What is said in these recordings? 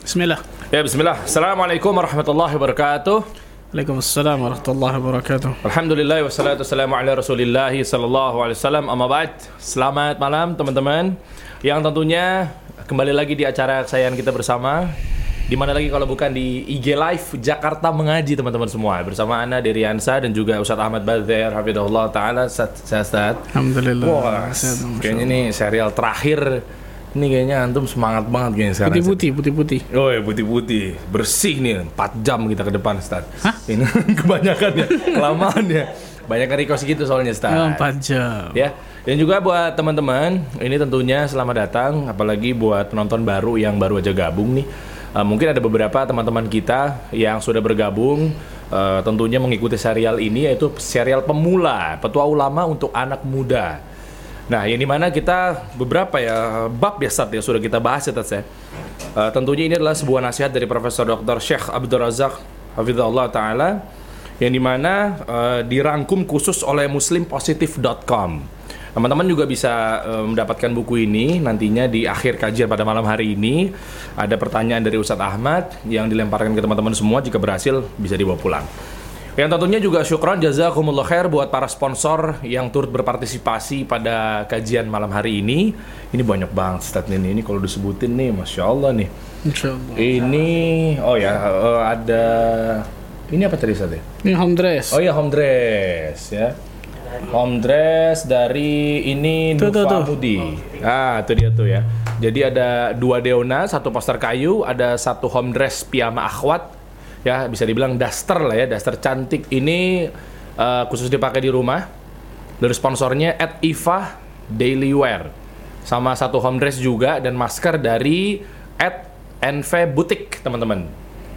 Bismillah. Ya bismillah. Assalamualaikum warahmatullahi wabarakatuh. Waalaikumsalam warahmatullahi wabarakatuh. Alhamdulillah wassalatu wassalamu ala Rasulillah sallallahu alaihi wasallam. Amma ba'd. Selamat malam teman-teman. Yang tentunya kembali lagi di acara kesayangan kita bersama. Di mana lagi kalau bukan di IG Live Jakarta Mengaji teman-teman semua bersama Ana Deriansa dan juga Ustadz Ahmad Badher Hafidahullah taala Ustaz Ustaz. Alhamdulillah. Wah, kayaknya ini serial terakhir. Ini kayaknya antum semangat banget kayaknya sekarang. Putih-putih, putih-putih. Oh ya putih-putih Bersih nih 4 jam kita ke depan Ustaz. Ini kebanyakan ya Kelamaan ya. Banyak request gitu soalnya Ustaz. Oh, 4 jam. Ya Dan juga buat teman-teman Ini tentunya selamat datang Apalagi buat penonton baru yang baru aja gabung nih. Eh, Mungkin ada beberapa teman-teman kita Yang sudah bergabung eh, Tentunya mengikuti serial ini Yaitu serial pemula Petua ulama untuk anak muda Nah, yang di mana kita beberapa ya bab ya Sat, ya sudah kita bahas ya Tats, ya. Eh, tentunya ini adalah sebuah nasihat dari Profesor Dr. Syekh Abdul Razak Hafizahullah Ta'ala yang di mana eh, dirangkum khusus oleh muslimpositif.com Teman-teman juga bisa eh, mendapatkan buku ini nantinya di akhir kajian pada malam hari ini ada pertanyaan dari Ustadz Ahmad yang dilemparkan ke teman-teman semua jika berhasil bisa dibawa pulang. Yang tentunya juga syukron jazakumullah khair buat para sponsor yang turut berpartisipasi pada kajian malam hari ini. Ini banyak banget stat ini. Ini kalau disebutin nih, masya Allah nih. Insyaallah. Ini, oh ya eh, ada ini apa tadi Stat ya? Ini home dress. Oh ya home dress ya. Home dress dari ini Tuh, tuh, Nufa tuh. Mudi. Ah, itu dia tuh ya. Jadi ada dua deona, satu poster kayu, ada satu home dress piyama akhwat. Ya, bisa dibilang daster lah ya, daster cantik. Ini eh, khusus dipakai di rumah. Dari sponsornya at Iva Daily Wear. Sama satu home dress juga dan masker dari at NV Boutique, teman-teman.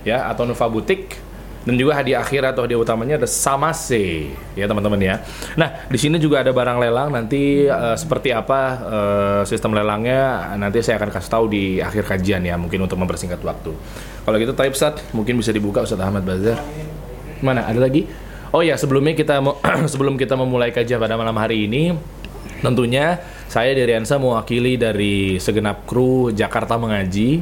Ya, atau Nuva Boutique dan juga hadiah akhir atau hadiah utamanya ada Samase ya teman-teman ya. Nah di sini juga ada barang lelang nanti eh, seperti apa eh, sistem lelangnya nanti saya akan kasih tahu di akhir kajian ya mungkin untuk mempersingkat waktu. Kalau gitu type Ustaz mungkin bisa dibuka Ustaz Ahmad Bazar. Mana ada lagi? Oh ya sebelumnya kita sebelum kita memulai kajian pada malam hari ini tentunya saya dari Ansa mewakili dari segenap kru Jakarta Mengaji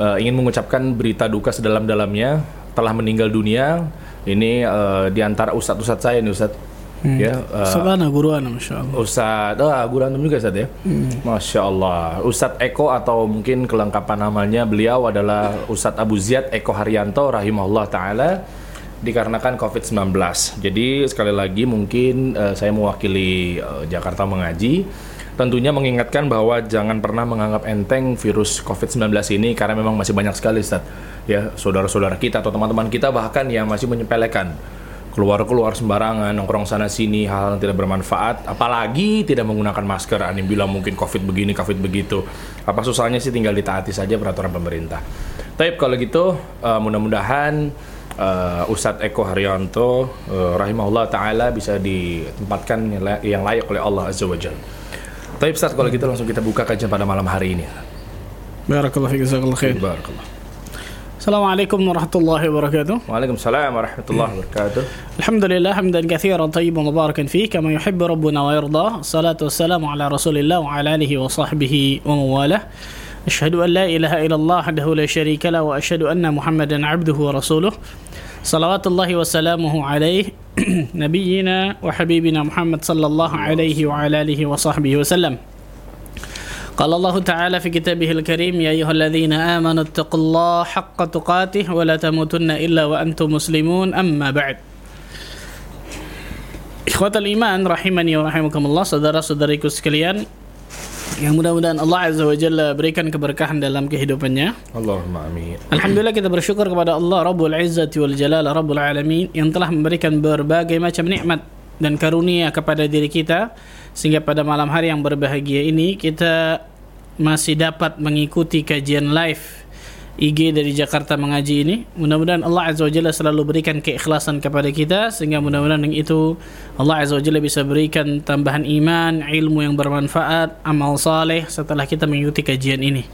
eh, ingin mengucapkan berita duka sedalam-dalamnya telah meninggal dunia ini eh, di antara ustadz-ustadz saya nih ustadz ya eh, Sabana guru ana masyaallah. Ustadz, ah guru antum juga Ustadz ya? Masya Allah. Ustadz Eko atau mungkin kelengkapan namanya beliau adalah Ustadz Abu Ziyad Eko Haryanto rahimahullah ta'ala dikarenakan COVID-19. Jadi sekali lagi mungkin eh, saya mewakili eh, Jakarta Mengaji tentunya mengingatkan bahwa jangan pernah menganggap enteng virus COVID-19 ini karena memang masih banyak sekali Ustadz ya saudara-saudara kita atau teman-teman kita bahkan yang masih menyepelekan keluar-keluar sembarangan, nongkrong sana sini, hal yang tidak bermanfaat, apalagi tidak menggunakan masker. Anim bilang mungkin COVID begini, COVID begitu. Apa susahnya sih tinggal ditaati saja peraturan pemerintah. Tapi kalau gitu, eh, mudah-mudahan eh, Ustadz Eko Haryanto, eh, rahimahullah taala bisa ditempatkan yang lay- yang layak oleh Allah Azza wa Jalla. Tapi Ustaz kalau kita langsung kita buka kajian pada malam hari ini Barakallahu fiqh Barakallahu khair Barakallahu Assalamualaikum warahmatullahi wabarakatuh. Waalaikumsalam warahmatullahi wabarakatuh. Alhamdulillah hamdan katsiran tayyiban mubarakan fi kama yuhibbu rabbuna wa yirda. Salatu wassalamu ala Rasulillah wa ala alihi wa sahbihi wa mawalah. Ashhadu an la ilaha illallah wahdahu la syarika la wa ashhadu anna Muhammadan abduhu wa rasuluh. Salawatullahi wa salamuhu نبينا وحبيبنا محمد صلى الله عليه وعلى آله وصحبه وسلم. قال الله تعالى في كتابه الكريم يا أيها الذين آمنوا اتقوا الله حق تقاته ولا تموتن إلا وأنتم مسلمون أما بعد. Ikhwatal iman rahimani wa rahimakumullah saudara-saudariku sekalian. Yang mudah-mudahan Allah Azza wa Jalla berikan keberkahan dalam kehidupannya. Allahumma amin. Alhamdulillah kita bersyukur kepada Allah Rabbul Izzati wal Jalal Rabbul Alamin yang telah memberikan berbagai macam nikmat dan karunia kepada diri kita sehingga pada malam hari yang berbahagia ini kita masih dapat mengikuti kajian live IG dari Jakarta mengaji ini. Mudah-mudahan Allah Azza wa Jalla selalu berikan keikhlasan kepada kita sehingga mudah-mudahan dengan itu Allah Azza wa Jalla bisa berikan tambahan iman, ilmu yang bermanfaat, amal saleh setelah kita mengikuti kajian ini.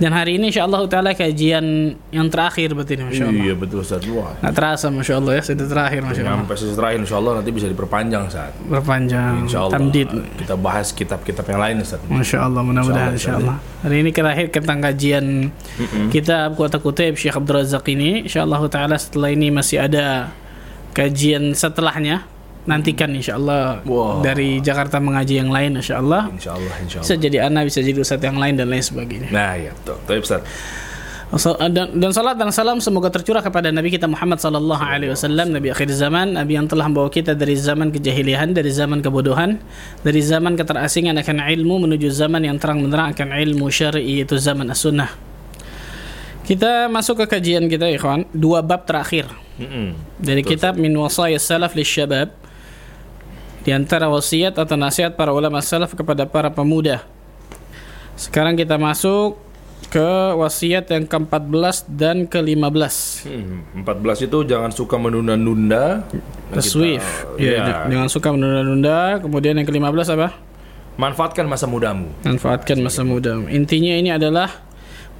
Dan hari ini insya Allah taala kajian yang terakhir berarti ini masya Allah. Iya betul Ustaz. Wah. Nggak terasa masya Allah ya sudah terakhir masya Allah. Sampai sesi terakhir insya Allah nanti bisa diperpanjang saat. Berpanjang. Insya Allah. Tamdid. Kita bahas kitab-kitab yang lain Ustaz. Masya Allah mudah-mudahan Insya insya Allah. Hari ini terakhir tentang kajian kitab Kuota Kutib Syekh Abdul Razak ini. Insya Allah taala setelah ini masih ada kajian setelahnya. Nantikan insya Allah Wow. dari Jakarta mengaji yang lain insya Allah. Insya Allah, insya Bisa Allah. jadi anak, bisa jadi ustadz yang lain dan lain sebagainya. Nah ya betul. Tapi Ustaz. So- Dan, dan salat dan salam semoga tercurah kepada Nabi kita Muhammad sallallahu alaihi wasallam, Nabi akhir zaman, Nabi yang telah membawa kita dari zaman kejahilian, dari zaman kebodohan, dari zaman keterasingan akan ilmu menuju zaman yang terang benderang akan ilmu syar'i yaitu zaman as-sunnah. Kita masuk ke kajian kita ikhwan, dua bab terakhir Mm-mm. dari kitab Min Wasaya Salaf Syabab di antara wasiat atau nasihat para ulama salaf kepada para pemuda. Sekarang kita masuk ke wasiat yang ke-14 dan ke-15. Hmm, 14 itu jangan suka menunda-nunda. Taswif. kita- Ya, jangan suka menunda-nunda. Kemudian yang ke-15 apa? Manfaatkan masa mudamu. Manfaatkan masa muda. Intinya ini adalah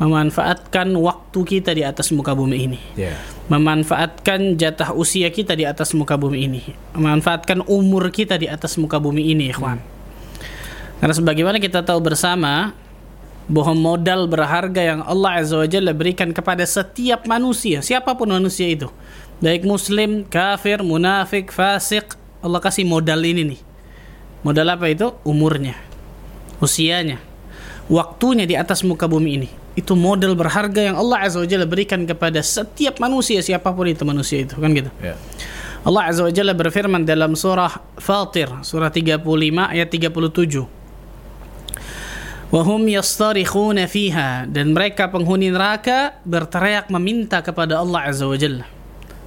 memanfaatkan waktu kita di atas muka bumi ini. Ya. Memanfaatkan jatah usia kita di atas muka bumi ini. Memanfaatkan umur kita di atas muka bumi ini, ikhwan. Karena sebagaimana kita tahu bersama bahwa modal berharga yang Allah Azza wa Jalla berikan kepada setiap manusia, siapa pun manusia itu, baik muslim, kafir, munafik, fasik, Allah kasih modal ini nih. Modal apa itu? Umurnya, usianya, waktunya di atas muka bumi ini. Itu modal berharga yang Allah Azza wa Jalla berikan kepada setiap manusia, siapa pun itu manusia itu, kan gitu. Ya. Allah Azza wa Jalla berfirman dalam surah Fatir, surah 35 ayat 37. Wahum yastarikhuna fiha dan mereka penghuni neraka berteriak meminta kepada Allah Azza wa Jalla.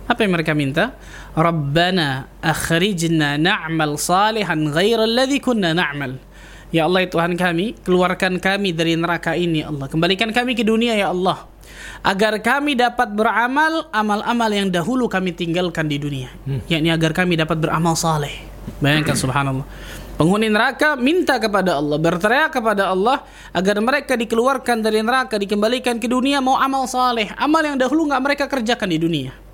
Apa yang mereka minta? Rabbana akhrijna na'mal salihan ghaira alladhi kunna na'mal. Ya Allah ya Tuhan kami, keluarkan kami dari neraka ini ya Allah. Kembalikan kami ke dunia ya Allah. Agar kami dapat beramal amal-amal yang dahulu kami tinggalkan di dunia. Yakni agar kami dapat beramal saleh. Bayangkan subhanallah. Penghuni neraka minta kepada Allah, berteriak kepada Allah agar mereka dikeluarkan dari neraka, dikembalikan ke dunia mau amal saleh, amal yang dahulu nggak mereka kerjakan di dunia.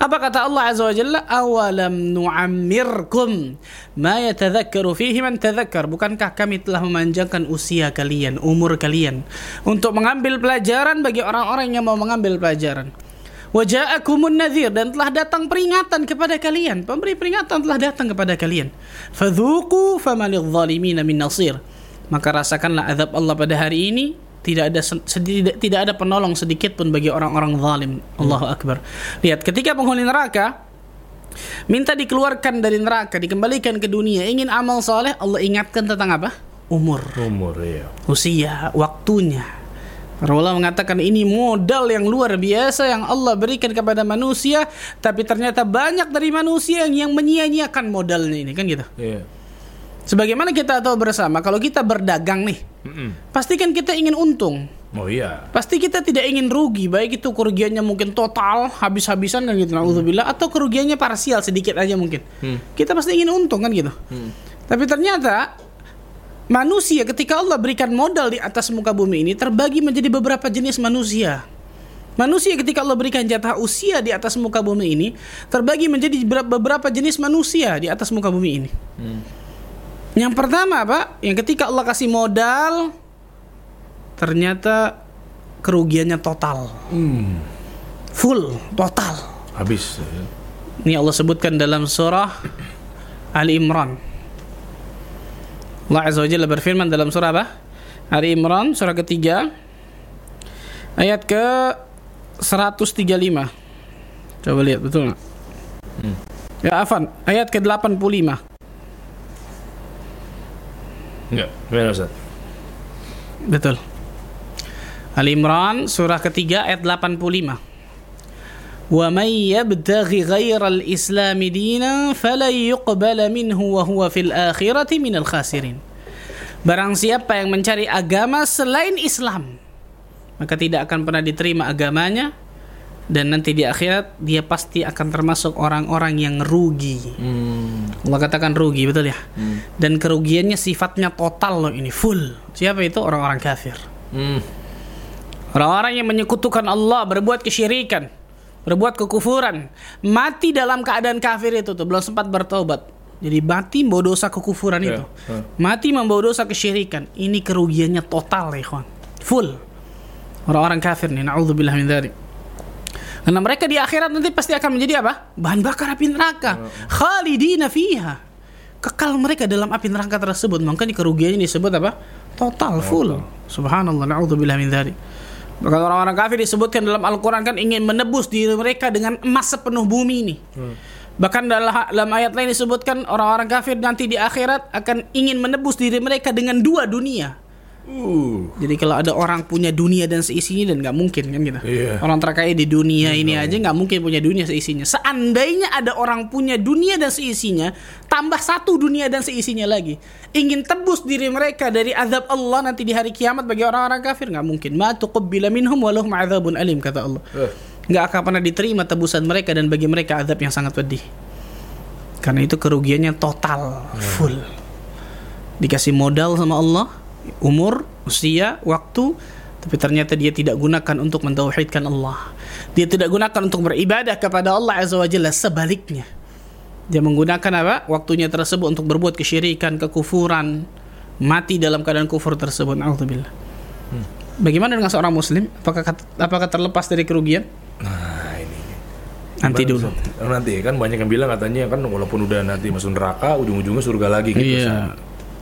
Apa kata Allah Azza wa Jalla? Awalam nu'ammirkum ma yatadhakkaru fihi man tadhakkar. Bukankah kami telah memanjangkan usia kalian, umur kalian untuk mengambil pelajaran bagi orang-orang yang mau mengambil pelajaran. Waja'akumun nadhir dan telah datang peringatan kepada kalian. Pemberi peringatan telah datang kepada kalian. Fadhuku famalidh zalimina min nasir. Maka rasakanlah azab Allah pada hari ini tidak ada tidak, tidak ada penolong sedikit pun bagi orang-orang zalim. Allahu akbar. Lihat ketika penghuni neraka minta dikeluarkan dari neraka, dikembalikan ke dunia, ingin amal soleh, Allah ingatkan tentang apa? Umur, Umur ya. usia, waktunya. Para ulama mengatakan ini modal yang luar biasa yang Allah berikan kepada manusia, tapi ternyata banyak dari manusia yang, yang menyia-nyiakan modalnya ini kan gitu. Iya. Sebagaimana kita tahu bersama, kalau kita berdagang nih, Mm-mm. pasti kan kita ingin untung. Oh iya. Pasti kita tidak ingin rugi, baik itu kerugiannya mungkin total, habis-habisan kan gitu, naudzubillah, atau kerugiannya parsial sedikit aja mungkin. Kita pasti ingin untung kan gitu. Tapi ternyata manusia ketika Allah berikan modal di atas muka bumi ini terbagi menjadi beberapa jenis manusia. Manusia ketika Allah berikan jatah usia di atas muka bumi ini terbagi menjadi ber- beberapa jenis manusia di atas muka bumi ini. Yang pertama apa? Yang ketika Allah kasih modal ternyata kerugiannya total. Full, total. Habis. ya. Ini Allah sebutkan dalam surah Ali Imran. Allah Azza wa Jalla berfirman dalam surah apa? Ali Imran surah ketiga ayat ke 135. Coba lihat betul nggak? Ya Afan, ayat ke 85. Enggak. Gimana Ustaz? Betul. Ali Imran surah ketiga ayat 85. Wa may yabtaghi ghairal islami dinan falan yuqbala minhu wa huwa fil akhirati minal khasirin. Barang siapa yang mencari agama selain Islam, maka tidak akan pernah diterima agamanya dan nanti di akhirat dia pasti akan termasuk orang-orang yang rugi. Allah katakan rugi betul ya. Dan kerugiannya sifatnya total loh ini full. Siapa itu orang-orang kafir. Hmm. Orang-orang yang menyekutukan Allah, berbuat kesyirikan, berbuat kekufuran, mati dalam keadaan kafir itu tuh belum sempat bertobat. Jadi mati membawa dosa kekufuran Ya, itu. hmm. Mati membawa dosa kesyirikan. Ini kerugiannya total ya, ikhwan. Full. Orang-orang kafir nih, naudzubillah min dzalik. Karena mereka di akhirat nanti pasti akan menjadi apa? Bahan bakar api neraka. Khalidina fiha. Kekal mereka dalam api neraka tersebut. Makanya kerugiannya disebut apa? Total, full. Subhanallah, naudzubillah min dzalik. Bahkan orang-orang kafir disebutkan dalam Al-Quran kan ingin menebus diri mereka dengan emas sepenuh bumi ini. Bahkan dalam, dalam ayat lain disebutkan orang-orang kafir nanti di akhirat akan ingin menebus diri mereka dengan dua dunia. Uh. Jadi kalau ada orang punya dunia dan seisinya dan nggak mungkin kan gitu. Iya. Orang terkaya di dunia ini aja nggak mungkin punya dunia seisinya. Seandainya ada orang punya dunia dan seisinya, tambah satu dunia dan seisinya lagi, ingin tebus diri mereka dari azab Allah nanti di hari kiamat bagi orang-orang kafir nggak mungkin. Ma tuqabbila minhum wa lahum adzabun alim kata Allah. Eh. Nggak akan pernah diterima tebusan mereka dan bagi mereka azab yang sangat pedih. Karena itu kerugiannya total, full. Dikasih modal sama Allah, umur, usia, waktu, tapi ternyata dia tidak gunakan untuk mentauhidkan Allah. Dia tidak gunakan untuk beribadah kepada Allah Azza wa Jalla sebaliknya. Dia menggunakan apa? Waktunya tersebut untuk berbuat kesyirikan, kekufuran, mati dalam keadaan kufur tersebut. Alhamdulillah. Bagaimana dengan seorang muslim? Apakah apakah terlepas dari kerugian? Nah, ini. Nanti dulu. Nanti kan banyak yang bilang katanya kan walaupun udah nanti masuk neraka ujung-ujungnya surga lagi gitu. Iya.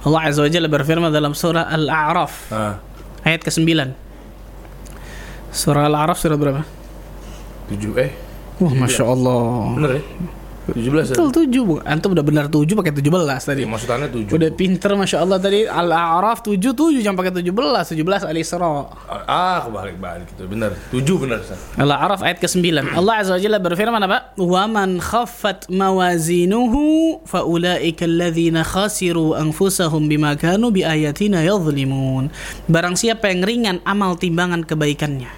Allah Azza wa Jalla berfirman dalam surah Al-A'raf Ah, ayat ke-9. Surah Al-A'raf surah berapa? tujuh eh Wah, Masya Allah. bener ya? 17 ya? Betul tujuh, Bu. Antum udah benar tujuh pakai tujuh belas tadi. Ya, maksudnya tujuh. Udah pinter Masya Allah tadi Al-A'raf tujuh tujuh jangan pakai tujuh belas tujuh belas Al-Isra. Ah, kebalik-balik gitu. Bener. Tujuh bener. Ustaz. Al-A'raf ayat ke-9. Allah Azza wa Jalla berfirman apa? Wa man khaffat mawazinuhu fa ulaika alladhina khasiru anfusahum bima kanu bi ayatina yadhlimun. Barang siapa yang ringan amal timbangan kebaikannya.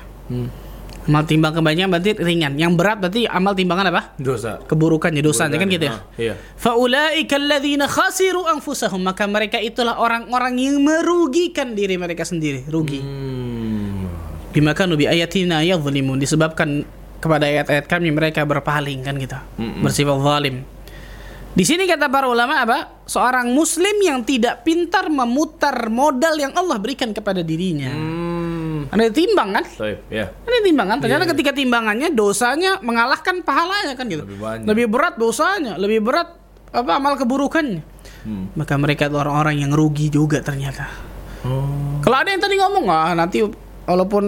Amal timbang kebaikannya berarti ringan. Yang berat berarti amal timbangan apa? Dosa. Keburukannya, dosanya kan gitu ya. Ah, iya. Faulaika alladzina khasiru anfusahum maka mereka itulah orang-orang yang merugikan diri mereka sendiri, rugi. Hmm. Bima kanu bi ayatina yadhlimun disebabkan kepada ayat-ayat kami mereka berpaling kan gitu. Bersifat zalim. Di sini kata para ulama apa? Seorang muslim yang tidak pintar memutar modal yang Allah berikan kepada dirinya. Hmm. Ada timbang kan? Baik, ya. Ada timbangan. Ternyata ketika timbangannya dosanya mengalahkan pahalanya kan gitu. Lebih banyak. Lebih berat dosanya, lebih berat apa amal keburukannya. Hmm. Maka mereka itu orang-orang yang rugi juga ternyata. Oh. Kalau ada yang tadi ngomong ah nanti walaupun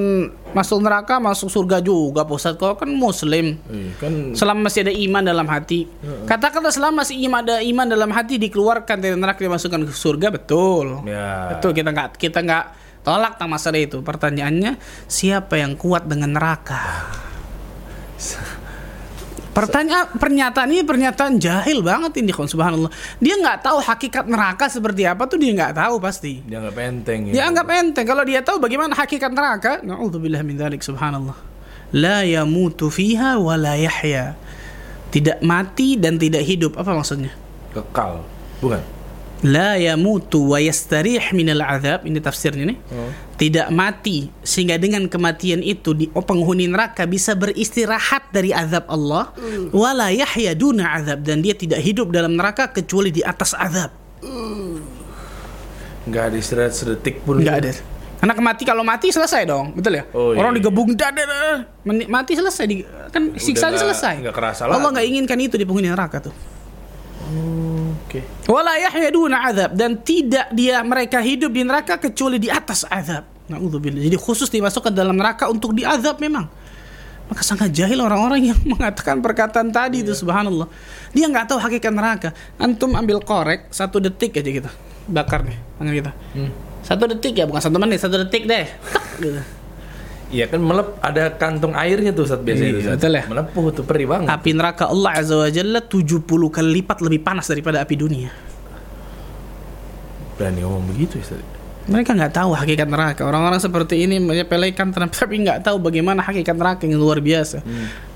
masuk neraka masuk surga juga Pak Ustadz kalau kan muslim Iya, kan selama masih ada iman dalam hati katakanlah selama masih iman ada iman dalam hati dikeluarkan dari neraka dimasukkan ke surga betul ya. betul kita nggak kita nggak tolak tentang masalah itu pertanyaannya siapa yang kuat dengan neraka Pertanyaan pernyataan ini pernyataan jahil banget ini kon subhanallah. Dia nggak tahu hakikat neraka seperti apa tuh dia nggak tahu pasti. Dia nggak penteng ya. Dia anggap enteng. Kalau dia tahu bagaimana hakikat neraka, naudzubillah min dzalik subhanallah. La yamutu fiha wa la yahya. Tidak mati dan tidak hidup. Apa maksudnya? Kekal. Bukan. La yamutu wa yastarih minal azab. Ini tafsirnya nih. Oh. Tidak mati sehingga dengan kematian itu di oh, penghuni neraka bisa beristirahat dari azab Allah. Wala yahya duna azab dan dia tidak hidup dalam neraka kecuali di atas azab. Nggak ada istirahat sedetik pun. Enggak ada. Karena mati kalau mati selesai dong, betul ya? Oh, Orang iya. digebung dada, mati selesai, di, kan nggak- selesai. nggak kerasa Allah nggak inginkan itu di penghuni neraka tuh. Oke. Wala yahyaduna azab dan tidak dia mereka hidup di neraka kecuali di atas azab. Nauzubillah. Jadi khusus dimasukkan dalam neraka untuk diazab memang. Maka sangat jahil orang-orang yang mengatakan perkataan tadi itu subhanallah. Dia nggak tahu hakikat neraka. Antum ambil korek satu detik aja kita bakar nih tangan kita. Satu detik ya bukan satu menit, satu detik deh. Gitu. Iya kan melep ada kantung airnya tuh saat biasanya Iya, betul ya. Melepuh tuh perih banget. Api neraka Allah Azza wa Jalla 70 kali lipat lebih panas daripada api dunia. Berani ngomong begitu ya. Ustaz. Mereka nggak tahu hakikat neraka. Orang-orang seperti ini menyepelekan tapi nggak tahu bagaimana hakikat neraka yang luar biasa.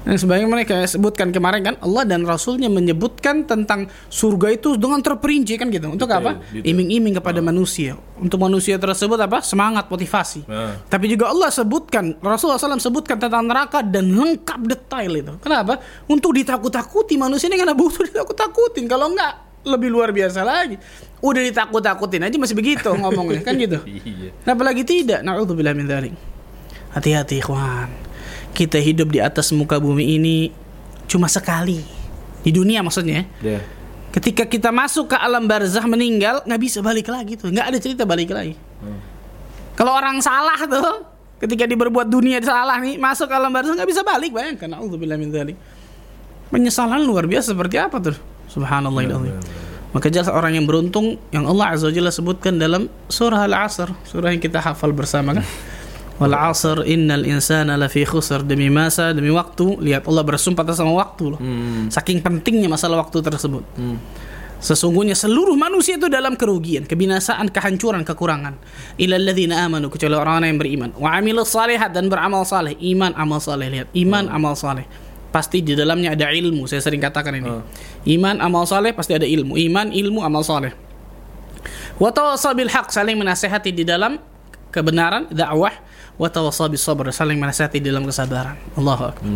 Dan sebagai mereka sebutkan kemarin kan Allah dan Rasulnya menyebutkan tentang surga itu dengan terperinci kan gitu. Untuk Detail, apa? detail. Iming-iming kepada manusia. Untuk manusia tersebut apa? Semangat, motivasi. Nah. Tapi juga Allah sebutkan, Rasulullah SAW sebutkan tentang neraka dan lengkap detail itu. Kenapa? Untuk ditakut-takuti manusia ini karena butuh ditakut-takutin. Kalau enggak lebih luar biasa lagi. Udah ditakut-takutin aja masih begitu ngomongnya kan gitu. Iya. Nah, apalagi tidak. Na'udzubillah min dzalik. Hati-hati, ikhwan. Kita hidup di atas muka bumi ini cuma sekali. Di dunia maksudnya. Ya. Ketika kita masuk ke alam barzah meninggal, nggak bisa balik lagi tuh. Nggak ada cerita balik lagi. Kalau orang salah tuh, ketika dia berbuat dunia salah nih, masuk ke alam barzah nggak bisa balik. Bayangkan, min dzalik. Penyesalan luar biasa seperti apa tuh? Subhanallah Maka jelas orang yang beruntung yang Allah Azza wa Jalla sebutkan dalam surah Al-Asr, surah yang kita hafal bersama kan. Wal 'asr innal insana lafi khusr demi masa demi waktu lihat Allah bersumpah atas sama waktu loh. Saking pentingnya masalah waktu tersebut. Sesungguhnya seluruh manusia itu dalam kerugian, kebinasaan, kehancuran, kekurangan. Ilal ladzina amanu kecuali orang-orang yang beriman. Wa amilus salihat dan beramal saleh. Iman, amal saleh. Lihat, iman, amal saleh. Pasti di dalamnya ada ilmu. Saya sering katakan ini. Iman, amal saleh pasti ada ilmu. Iman, ilmu, amal saleh. Wa bil haq saling menasehati di dalam kebenaran, dakwah. Wa bis sabr saling menasehati di dalam kesabaran. Allahu akbar.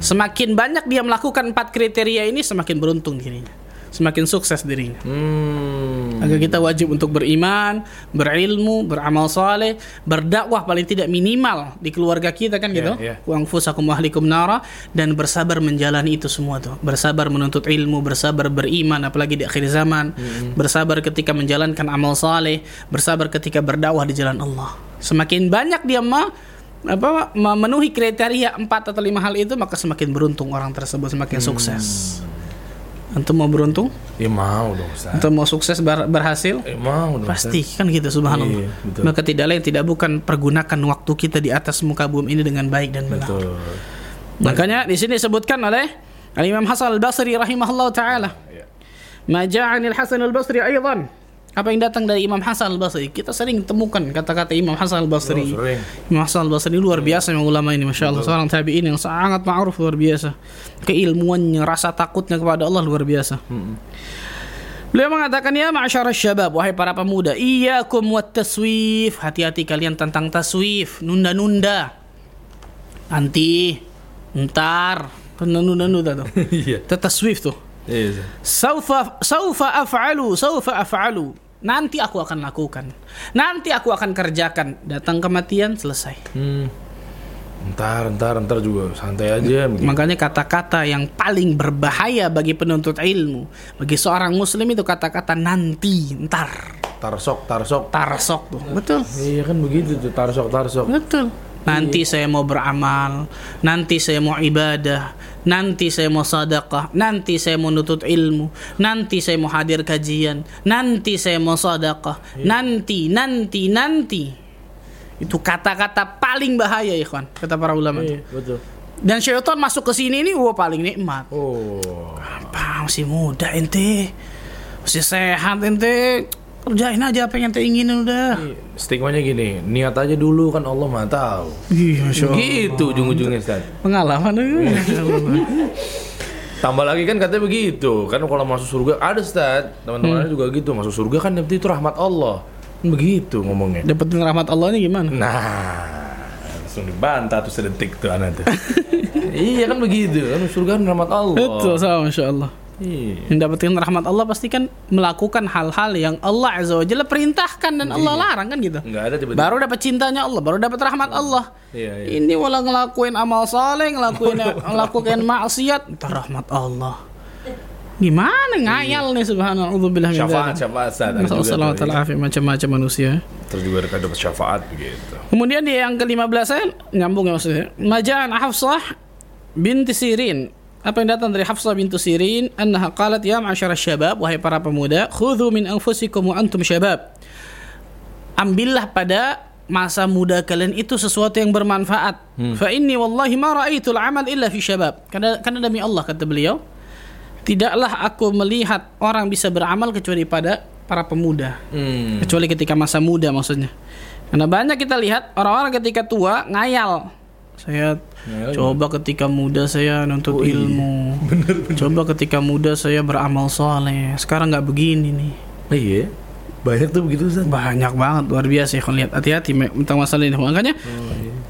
Semakin banyak dia melakukan empat kriteria ini, semakin beruntung dirinya. Semakin sukses dirinya. Hmm. Maka kita wajib untuk beriman, berilmu, beramal saleh, berdakwah paling tidak minimal di keluarga kita kan gitu. yeah. Wa anfusakum wa ahlikum nara dan bersabar menjalani itu semua tuh. Bersabar menuntut ilmu, bersabar beriman apalagi di akhir zaman, bersabar ketika menjalankan amal saleh, bersabar ketika berdakwah di jalan Allah. Semakin banyak dia ma apa memenuhi kriteria empat atau lima hal itu maka semakin beruntung orang tersebut semakin sukses. Antum mau beruntung? Ya mau dong Ustaz. Atau mau sukses ber- berhasil? Eh, mau dong Ustaz. Pasti kan gitu subhanallah. Iya, betul. Maka tidak lain tidak bukan pergunakan waktu kita di atas muka bumi ini dengan baik dan benar. Betul. Makanya di sini disebutkan oleh Al Imam Hasan Al Basri rahimahullah taala. Iya. Ma ja'anil Hasan Al Basri aidan. Apa yang datang dari Imam Hasan Al Basri? Kita sering temukan kata-kata Imam Hasan Al Basri. Oh. Imam Hasan Al Basri luar biasa memang ulama ini Masya Allah Seorang tabi'in yang sangat ma'ruf luar biasa Keilmuannya, rasa takutnya kepada Allah luar biasa Beliau mengatakan ya ma'asyara syabab Wahai para pemuda Iyakum wat taswif Hati-hati kalian tentang taswif Nunda-nunda Nanti Ntar Nunda-nunda tuh Iya. Itu taswif tuh Iya. Ustaz. Saufa saufa af'alu, saufa af'alu. Nanti aku akan lakukan. Nanti aku akan kerjakan. Datang kematian selesai. Hmm. Ntar, ntar, ntar juga santai aja. begitu. Makanya kata-kata yang paling berbahaya bagi penuntut ilmu, bagi seorang muslim itu kata-kata nanti, ntar, Tarsok, tarsok. tarsok tuh. Betul. Iya kan begitu tuh tarsok, tarsok. Betul. Nanti saya mau beramal, nanti saya mau ibadah, nanti saya mau sadaqah, nanti saya mau nutut ilmu, nanti saya mau hadir kajian, nanti saya mau sadaqah, nanti, nanti, nanti. Itu kata-kata paling bahaya ya kawan, kata para ulama. Iya, betul. Dan syaitan masuk ke sini ini wah paling nikmat. Oh. Apa masih muda ente, masih sehat ente, kerjain aja apa yang ente inginin udah. Stigmanya gini, niat aja dulu kan Allah mah tahu. Allah. Gitu ujung-ujungnya Ustaz. Pengalaman eh. Tambah lagi kan katanya begitu. Kan kalau masuk surga ada Ustaz. Teman-teman juga gitu. Masuk surga kan nanti itu rahmat Allah. Begitu ngomongnya. Dapetin rahmat Allah ini gimana? Nah, langsung dibantah tuh sedetik tuh anak tuh. iya kan begitu. Kan surga kan rahmat Allah. Betul sama Masya Allah Iya. Dapetin rahmat Allah pasti kan melakukan hal-hal yang Allah Azza wa Jalla perintahkan dan Allah larang kan gitu Enggak ada tiba-tiba. Baru dapat cintanya Allah, baru dapat rahmat Allah Iya, iya. Ini walau ngelakuin amal saleh, ngelakuin ngelakuin maksiat, entar rahmat Allah Gimana ngayal nih subhanallah Udzubillah min Syafaat, syafaat Ustaz. Tuh, ta'ala afiyah, macam-macam manusia Terus juga dapat syafaat begitu. Kemudian di yang ke-15 saya nyambung ya maksudnya. Majaan Hafsah binti Sirin. Apa yang datang dari Hafsah binti Sirin? Annaha qalat ya ma'asyara syabab wahai para pemuda, khudhu min anfusikum wa antum syabab. Ambillah pada masa muda kalian itu sesuatu yang bermanfaat. Fa inni wallahi ma ra'aitul amal illa fi syabab. Karena karena demi Allah kata beliau, tidaklah aku melihat orang bisa beramal kecuali pada para pemuda Hmm. kecuali ketika masa muda maksudnya karena banyak kita lihat orang-orang ketika tua ngayal Saya Ya, coba ketika muda saya nuntut ilmu. Coba ketika muda saya beramal soleh. Sekarang nggak begini nih. Iya. Banyak tuh begitu Ustaz. Banyak banget luar biasa ya. Lihat hati-hati tentang masalah ini. Makanya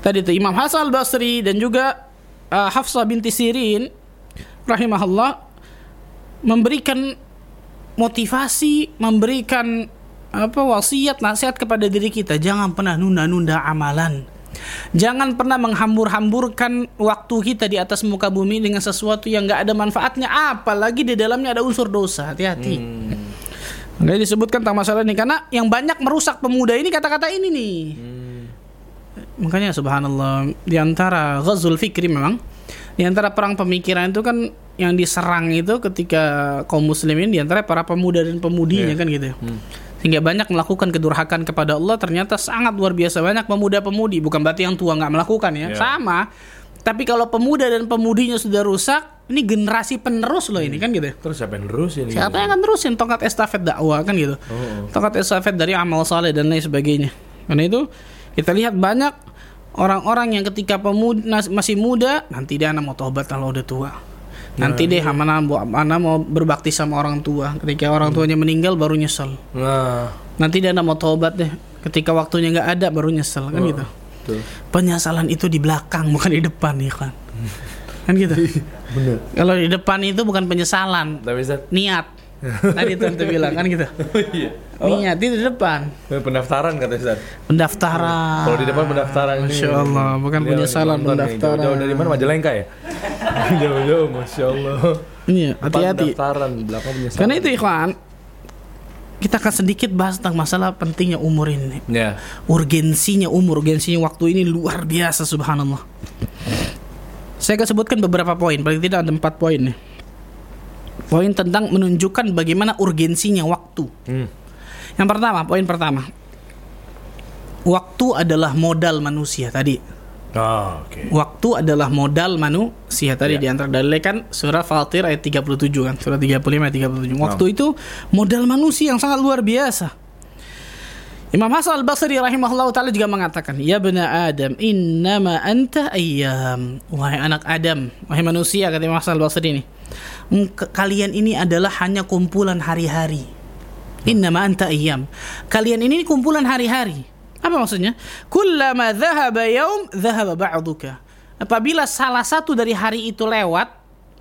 tadi tuh Imam Hasan Basri dan juga uh, Hafsah binti Sirin rahimahullah memberikan motivasi, memberikan apa wasiat nasihat kepada diri kita jangan pernah nunda-nunda amalan. Jangan pernah menghambur-hamburkan waktu kita di atas muka bumi dengan sesuatu yang nggak ada manfaatnya, apalagi di dalamnya ada unsur dosa. Hati-hati. Makanya disebutkan tentang masalah ini karena yang banyak merusak pemuda ini kata-kata ini nih. Makanya subhanallah di antara ghazul fikri memang di antara perang pemikiran itu kan yang diserang itu ketika kaum muslimin di antara para pemuda dan pemudinya Iya. kan gitu. Sehingga banyak melakukan kedurhakan kepada Allah ternyata sangat luar biasa banyak pemuda-pemudi bukan berarti yang tua nggak melakukan ya. Iya. Sama. Tapi kalau pemuda dan pemudinya sudah rusak, ini generasi penerus loh ini kan gitu. Terus siapa yang nerusin? Siapa yang akan terusin tongkat estafet dakwah kan gitu. Oh. Tongkat estafet dari amal saleh dan lain sebagainya. Karena itu kita lihat banyak orang-orang yang ketika pemuda masih muda nanti dia anak mau tobat kalau udah tua. Nanti deh mana mau mana mau berbakti sama orang tua. Ketika orang tuanya meninggal baru nyesel. Nah, Nanti dia anak mau tobat deh. Ketika waktunya nggak ada baru nyesel kan gitu. Penyesalan itu di belakang bukan di depan ya kan. Kan gitu. Bener. Kalau di depan itu bukan penyesalan, Tapi niat. Tadi tentu bilang kan gitu. iya. Niat itu di depan. Pendaftaran kata Ustaz. Pendaftaran. Kalau di depan pendaftaran ini. Masya Allah, bukan Dia penyesalan nonton nih, pendaftaran. Jauh-jauh dari mana? Majalengka ya? Jauh-jauh, Masya Allah. Iya, hati-hati. Pendaftaran, belakang penyesalan. Karena itu ikhwan, kita akan sedikit bahas tentang masalah pentingnya umur ini. Ya. Urgensinya umur, urgensinya waktu ini luar biasa subhanallah. Saya akan sebutkan beberapa poin, paling tidak ada empat poin nih. Poin tentang menunjukkan bagaimana urgensinya waktu. Hmm. Yang pertama, poin pertama. Waktu adalah modal manusia tadi. Oh, oke. Waktu adalah modal manusia tadi Ya. di antara dalil kan surah Fatir ayat 37 kan, surah 35 ayat 37. Waktu itu modal manusia yang sangat luar biasa. Imam Hasan Al-Basri rahimahullah taala juga mengatakan, "Ya bena Adam, innama anta ayyam." Wahai anak Adam, wahai manusia kata Imam Hasan Al-Basri ini. "Engk- Kalian ini adalah hanya kumpulan hari-hari. Innama anta ayyam. Kalian ini kumpulan hari-hari. Apa maksudnya? Kullama dhahaba yaum dhahaba ba'duka. Apabila salah satu dari hari itu lewat,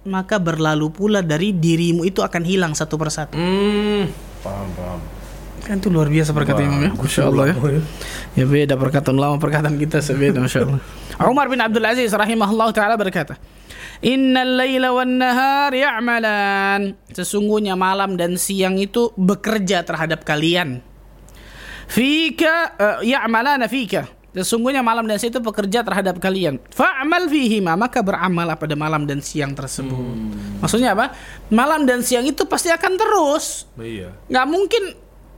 maka berlalu pula dari dirimu itu akan hilang satu persatu. Hmm. Paham, paham. Kan itu luar biasa perkataan Imam ya. Masya Allah ya. Ya beda perkataan lama perkataan kita sebeda Masya Allah. Umar bin Abdul Aziz rahimahullah taala berkata, Innal laila wan nahar ya'malan. Sesungguhnya malam dan siang itu bekerja terhadap kalian. Fika uh, ya'malana fika. Sesungguhnya malam dan siang itu bekerja terhadap kalian. Fa'amal fihima maka beramal pada malam dan siang tersebut. Maksudnya apa? Malam dan siang itu pasti akan terus. Iya. Nggak mungkin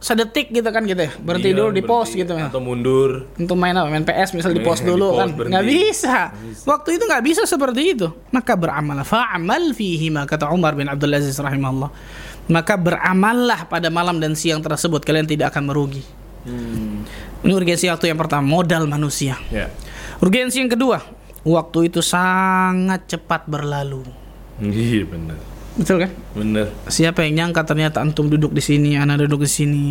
sedetik gitu kan gitu ya. Berhenti Iya, dulu di pos gitu ya. Atau mundur. Untuk main apa? Main PS misal di pos dulu kan. Nggak bisa. Waktu itu nggak bisa seperti itu. Maka beramal. Fa'amal fihima kata Umar bin Abdul Aziz rahimahullah. Maka beramallah pada malam dan siang tersebut kalian tidak akan merugi. Hmm. Ini urgensi waktu yang pertama, modal manusia. Ya. Urgensi yang kedua, waktu itu sangat cepat berlalu. Iya, bener. Betul kan? Bener. Siapa yang nyangka ternyata antum duduk di sini, anak duduk di sini.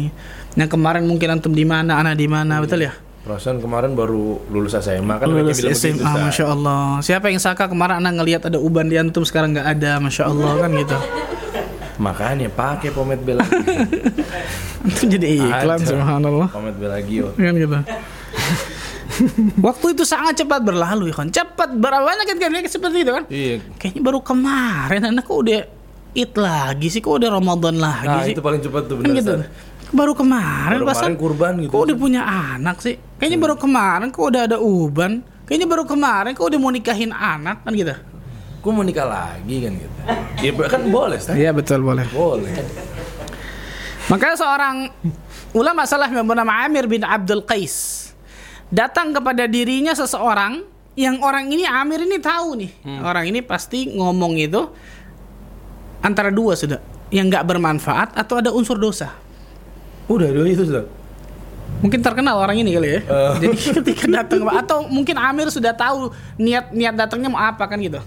Yang kemarin mungkin antum di mana, anak di mana, betul ya? Perasaan kemarin baru lulus SMA kan Lulus bilang SMA, begitu, masya Allah. Siapa yang sangka kemarin anak ngelihat ada uban di antum sekarang nggak ada, masya Allah kan gitu. Makanya pakai pomade bela. Antum jadi iklan, Ada. subhanallah. pomade Belagio. Kan gitu. Waktu itu sangat cepat berlalu ya kan. Cepat berapa banyak kan kayaknya seperti itu kan? Iya. Kayaknya baru kemarin anak kok udah Id lagi sih, kok udah Ramadan lagi Nah, sih. itu paling cepat tuh Kan bener. gitu. Baru kemarin Baru kemarin kurban gitu. Kok udah punya anak sih? Kayaknya baru kemarin kok udah ada uban. Kayaknya baru kemarin kok udah mau nikahin anak kan gitu. Gue mau nikah lagi kan gitu. Iya kan boleh, Ustaz. Iya betul boleh. Boleh. Makanya seorang ulama salah yang bernama Amir bin Abdul Qais datang kepada dirinya seseorang yang orang ini Amir ini tahu nih orang ini pasti ngomong itu antara dua sudah yang nggak bermanfaat atau ada unsur dosa. Udah dua itu, Ustaz. Mungkin terkenal orang ini kali ya. Oh. Jadi ketika datang atau mungkin Amir sudah tahu niat niat datangnya mau apa kan gitu.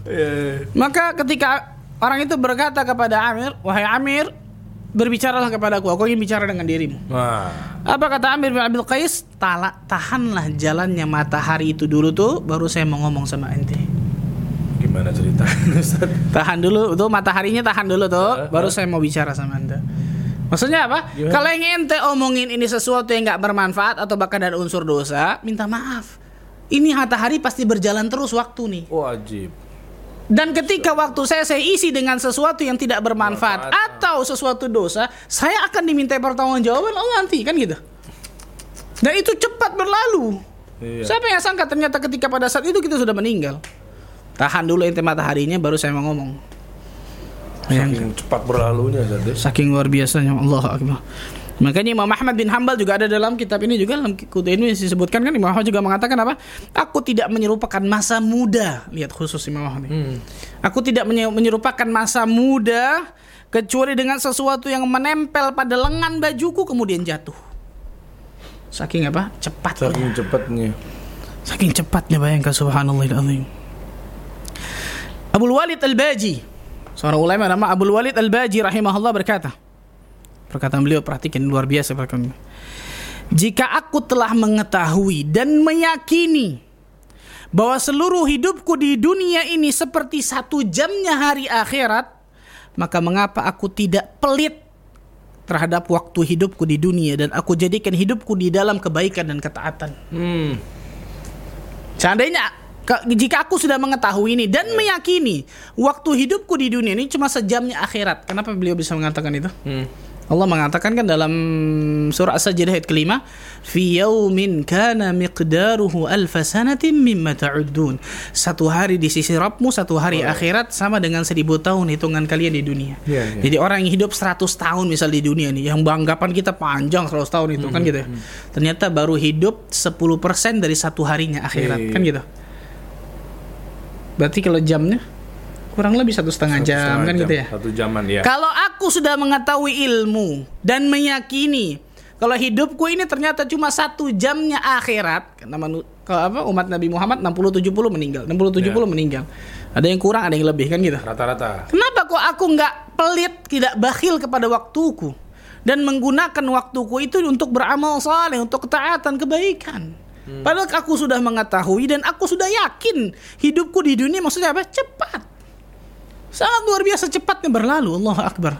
Maka ketika orang itu berkata kepada Amir, "Wahai Amir, berbicaralah kepadaku, aku ingin bicara dengan dirimu." Wah. Apa kata Amir bin Abdul Qais? Tala, tahanlah jalannya matahari itu dulu tuh, baru saya mau ngomong sama ente. Gimana Ustaz? Tahan dulu, tuh mataharinya tahan dulu tuh, baru saya mau bicara sama anda. Maksudnya apa? Gimana? Kalau yang ente omongin ini sesuatu yang nggak bermanfaat atau bahkan ada unsur dosa, minta maaf. Ini matahari pasti berjalan terus waktu nih. Wajib. Dan ketika waktu saya saya isi dengan sesuatu yang tidak bermanfaat Bermanfaat. atau sesuatu dosa, saya akan dimintai pertanggungjawaban Allah nanti kan gitu. Dan itu cepat berlalu. Iya. Siapa yang sangka ternyata ketika pada saat itu kita sudah meninggal. Tahan dulu ente mataharinya baru saya mau ngomong. Saking cepat berlalunya ya. Saking luar biasanya Allah Akbar. Makanya Imam Ahmad bin Hambal juga ada dalam kitab ini juga dalam kutub ini disebutkan kan Imam Ahmad juga mengatakan apa? Aku tidak menyerupakan masa muda. Lihat khusus Imam Ahmad. ini. Aku tidak menye- menyerupakan masa muda kecuali dengan sesuatu yang menempel pada lengan bajuku kemudian jatuh. Saking apa? Cepatnya. Saking cepatnya. Saking cepatnya bayangkan subhanallahil Abu Walid Al-Baji Seorang ulama nama Abu Walid Al-Baji rahimahullah berkata Perkataan beliau perhatikan luar biasa perkataan beliau. Jika aku telah mengetahui dan meyakini bahwa seluruh hidupku di dunia ini seperti satu jamnya hari akhirat, maka mengapa aku tidak pelit terhadap waktu hidupku di dunia dan aku jadikan hidupku di dalam kebaikan dan ketaatan. Hmm. Seandainya jika aku sudah mengetahui ini dan meyakini waktu hidupku di dunia ini cuma sejamnya akhirat. Kenapa beliau bisa mengatakan itu? Hmm. Allah mengatakan kan dalam surah As-Sajdah ayat kelima, "Fi yaumin kana miqdaruhu alfa sanatin mimma ta'uddun." Satu hari di sisi Rabbmu, satu hari akhirat sama dengan seribu tahun hitungan kalian di dunia. Iya, iya. Jadi orang yang hidup 100 tahun misal di dunia nih, yang anggapan kita panjang 100 tahun itu kan gitu ya. Ternyata baru hidup 10% dari satu harinya akhirat Iya. kan gitu. Berarti kalau jamnya kurang lebih satu setengah Satu jam setengah kan jam. gitu ya. Satu jaman ya. Kalau aku sudah mengetahui ilmu dan meyakini kalau hidupku ini ternyata cuma satu jamnya akhirat, karena manu- kalau apa umat Nabi Muhammad 60 70 meninggal, 60 70 Ya. meninggal. Ada yang kurang, ada yang lebih kan gitu. Rata-rata. Kenapa kok aku nggak pelit, tidak bakhil kepada waktuku dan menggunakan waktuku itu untuk beramal saleh, untuk ketaatan, kebaikan. Padahal aku sudah mengetahui dan aku sudah yakin hidupku di dunia maksudnya apa? Cepat. Sangat luar biasa cepatnya berlalu. Allah Akbar.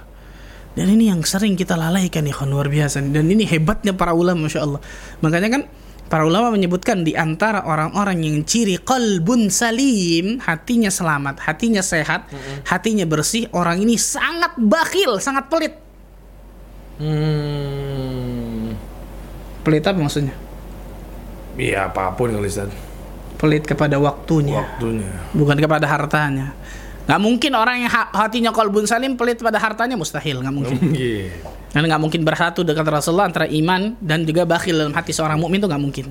Dan ini yang sering kita lalaikan ya luar biasa. Dan ini hebatnya para ulama Masya Allah. Makanya kan para ulama menyebutkan di antara orang-orang yang ciri qalbun salim, hatinya selamat, hatinya sehat, hatinya bersih, orang ini sangat bakhil, sangat pelit. Hmm. Pelit apa maksudnya? Iya apa pun kali Ustaz. Pelit kepada waktunya, Waktunya. bukan kepada hartanya. Nggak mungkin orang yang ha- hatinya qalbun salim pelit pada hartanya mustahil, nggak mungkin. Iya. Dan nggak mungkin bersatu dengan Rasulullah antara iman dan juga bakhil dalam hati seorang mukmin itu nggak mungkin.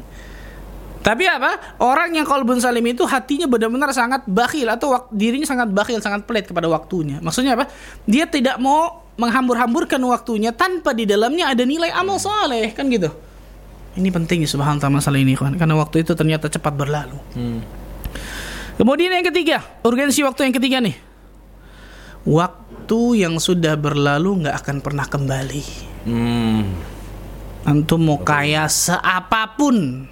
Tapi apa? Orang yang qalbun salim itu hatinya benar-benar sangat bakhil atau dirinya sangat bakhil, sangat pelit kepada waktunya. Maksudnya apa? Dia tidak mau menghambur-hamburkan waktunya tanpa di dalamnya ada nilai amal soleh, kan gitu. Ini penting subhanallah masalah ini kawan. Karena waktu itu ternyata cepat berlalu. Hmm. Kemudian yang ketiga, urgensi waktu yang ketiga nih. Waktu yang sudah berlalu nggak akan pernah kembali. Hmm. Antum mau kaya seapapun,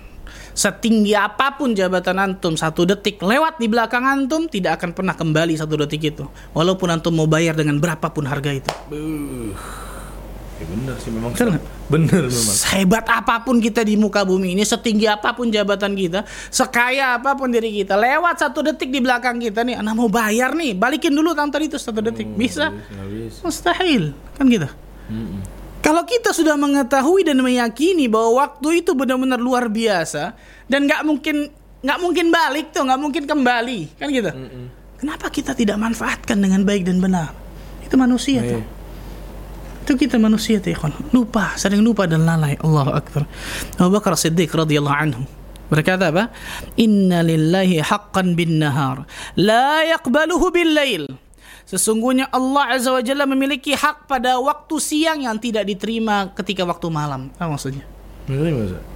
setinggi apa pun jabatan antum, satu detik lewat di belakang antum tidak akan pernah kembali satu detik itu. Walaupun antum mau bayar dengan berapapun harga itu. Buh. Ya bener sih memang. Betul? Bener memang. Sehebat apa pun kita di muka bumi ini, setinggi apa pun jabatan kita, sekaya apa pun diri kita, lewat satu detik di belakang kita nih, anak mau bayar nih, balikin dulu tadi itu satu detik, bisa? Nggak bisa. Mustahil, kan gitu. Mm-mm. Kalau kita sudah mengetahui dan meyakini bahwa waktu itu benar-benar luar biasa dan nggak mungkin nggak mungkin balik tuh, nggak mungkin kembali, kan gitu. Kenapa kita tidak manfaatkan dengan baik dan benar? Itu manusia tuh. Iya. Itu kita manusia tuh, ikhwan. Lupa, sering lupa dan lalai. Allahu Akbar. Abu Bakar Siddiq radhiyallahu anhu berkata apa? Inna lillahi haqqan bin nahar la yaqbaluhu bil lail. Sesungguhnya Allah Azza wa Jalla memiliki hak pada waktu siang yang tidak diterima ketika waktu malam. Apa maksudnya?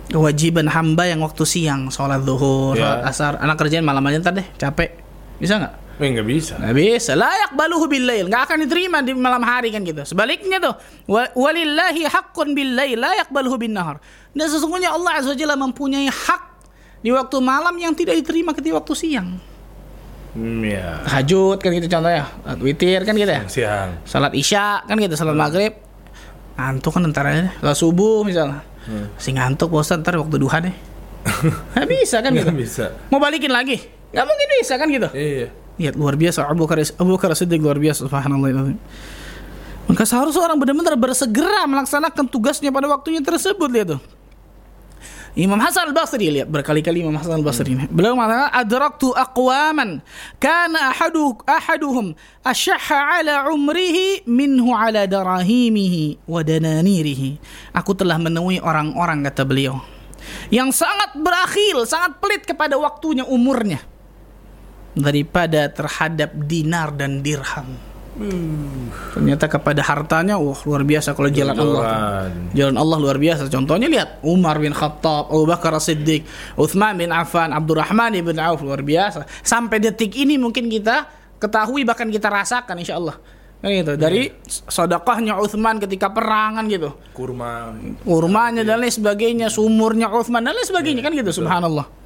Kewajiban hamba yang waktu siang, sholat zuhur, Ya. sholat asar, anak kerjaan malam aja ntar deh, capek. Bisa nggak? Eh, nggak bisa. Nggak bisa. Layak baluhu billail. Nggak akan diterima di malam hari kan gitu. Sebaliknya tuh. Wa- Walillahi haqqun billail. Layak baluhu bin nahar. Dan sesungguhnya Allah Azza Jalla mempunyai hak di waktu malam yang tidak diterima ketika waktu siang. Hmm, ya. Tahajud kan gitu contohnya. Witir kan gitu ya. Siang. Salat isya kan gitu. Salat maghrib. Ngantuk kan ntar aja. Salat subuh misalnya. Si ngantuk Ustaz, ntar waktu duha deh. Nggak bisa kan gitu. Nggak bisa. Mau balikin lagi. Nggak mungkin bisa kan gitu. Iya. Lihat luar biasa Abu Bakar Abu Bakar Siddiq luar biasa subhanallah. Maka seharusnya orang benar-benar bersegera melaksanakan tugasnya pada waktunya tersebut lihat tuh. Imam Hasan al-Basri lihat berkali-kali Imam Hasan al-Basri ini. Beliau mengatakan adraktu aqwaman kana ahadu ahaduhum ashahha ala umrihi minhu ala darahimihi wa dananirihi. Aku telah menemui orang-orang kata beliau yang sangat berakhil, sangat pelit kepada waktunya umurnya daripada terhadap dinar dan dirham. Ternyata kepada hartanya, wah luar biasa kalau jalan Allah. Jalan. Jalan Allah luar biasa. Contohnya lihat Umar bin Khattab, Abu Bakar Siddiq, Uthman bin Affan, Abdurrahman bin Auf luar biasa. Sampai detik ini mungkin kita ketahui bahkan kita rasakan insya Allah. Kan gitu. Dari sedekahnya Uthman ketika perangan gitu. Kurma. Kurmanya dan lain sebagainya, sumurnya Uthman dan lain sebagainya kan gitu subhanallah.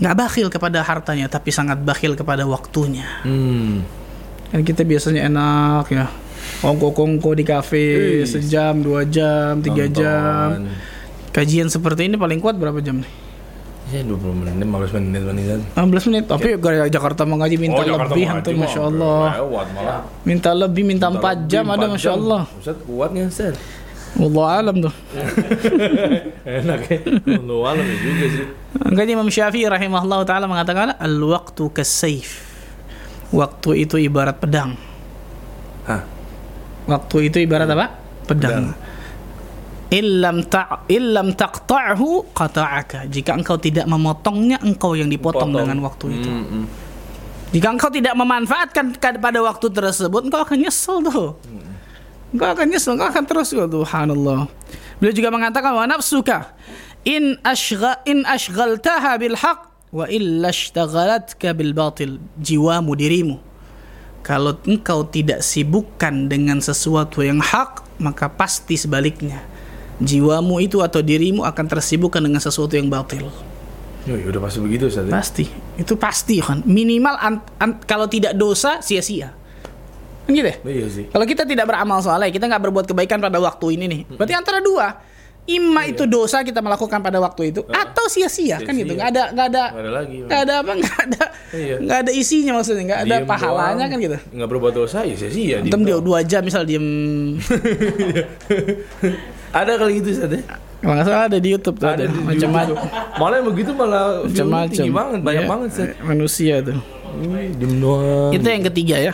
Nggak bakhil kepada hartanya tapi sangat bakhil kepada waktunya. Hmm. Kan kita biasanya enak ya. Kongko-kongko di kafe Ih. sejam, dua jam, tiga jam. Nonton. Kajian seperti ini paling kuat berapa jam nih? Ya 20 menit, 15 menit menitan. 15 menit. Tapi gara Jakarta mengaji minta Oh, Jakarta lebih ngaji masya Allah. Malah. Minta lebih, minta, Minta 4 jam ada 4 masya jam. Allah. Ustaz kuatnya Ustaz. Allah alam tuh. Enak ya. Lu alam juga sih. Makanya Imam Syafi'i rahimahullah taala mengatakan al-waqtu kasayf. Waktu itu ibarat pedang. Hah. Waktu itu ibarat apa? Pedang. Illam ta illam taqta'hu qata'aka. Jika engkau tidak memotongnya, engkau yang dipotong Potong. dengan waktu itu. Hmm, hmm. Jika engkau tidak memanfaatkan ka- pada waktu tersebut, engkau akan nyesel tuh. Engkau akan nyesel, engkau akan terus. Subhanallah. Beliau juga mengatakan wa nafsuka in ashgha in ashghaltaha bil haqq wa illa ishtagalatka bil batil. Jiwamu dirimu. Kalau engkau tidak sibukkan dengan sesuatu yang hak, maka pasti sebaliknya. Jiwamu itu atau dirimu akan tersibukkan dengan sesuatu yang batil. Ya ya udah pasti begitu Ustaz. ya. Pasti, itu pasti kan. Minimal an- an- kalau tidak dosa sia-sia. Kan gitu ya? Iya sih. Kalau kita tidak beramal soleh, kita nggak berbuat kebaikan pada waktu ini nih. Berarti antara dua, imma itu dosa kita melakukan pada waktu itu, atau sia-sia kan gitu. Nggak ada, nggak ada, Nggak ada lagi. nggak ada apa, nggak ada, Iya. nggak ada isinya maksudnya, nggak ada Diem pahalanya doang. kan gitu. Nggak berbuat dosa ya sia-sia. diem Antum dia dua jam misal diem, Ada kali gitu Ustaz ya? kalau nggak salah ada di YouTube tuh, ada, Ada macam-macam. Malah yang begitu malah macam-macam. banget, banyak Ya, banget Ustaz. Manusia tuh. Diem doang. Itu yang ketiga ya.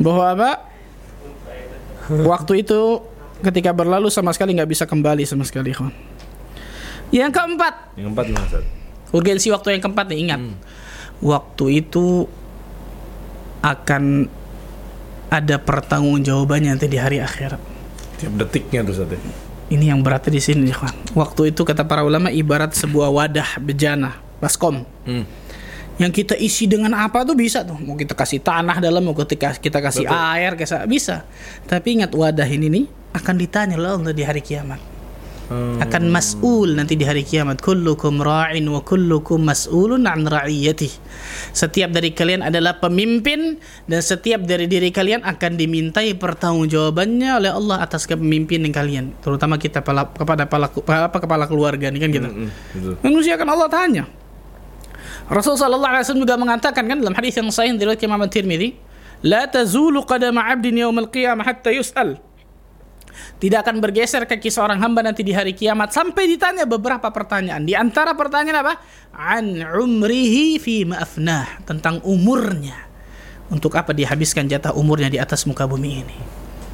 Bahwa apa? Waktu itu ketika berlalu sama sekali nggak bisa kembali sama sekali, kawan. Yang keempat, Yang keempat gimana Ustaz? urgensi waktu yang keempat nih ingat. Waktu itu akan ada pertanggungjawabannya nanti di hari akhirat. Tiap detiknya tuh Ustaz ya. Ini yang beratnya di sini, kawan. Waktu itu kata para ulama ibarat sebuah wadah bejana, baskom. Hmm. Yang kita isi dengan apa tuh bisa tuh. Mau kita kasih tanah dalam mau kita kita kasih Betul. air kasih bisa. Tapi ingat wadah ini nih akan ditanya oleh Allah di hari kiamat. Hmm. akan mas'ul nanti di hari kiamat. Kullukum ra'in wa kullukum mas'ulun an ra'iyati setiap dari kalian adalah pemimpin dan setiap dari diri kalian akan dimintai pertanggungjawabannya oleh Allah atas kepemimpinan kalian. Terutama kita pala- kepada pala, apa kepala keluarga nih kan gitu Hmm, betul. manusia akan Allah tanya Rasul sallallahu alaihi wasallam juga mengatakan kan dalam hadis yang sahih dari Imam Tirmidzi, "La tazulu qadama 'abdin yaumil qiyamah hatta yus'al." Tidak akan bergeser kaki seorang hamba nanti di hari kiamat sampai ditanya beberapa pertanyaan. Di antara pertanyaan apa? An umrihi fi ma'afnah, tentang umurnya. Untuk apa dihabiskan jatah umurnya di atas muka bumi ini?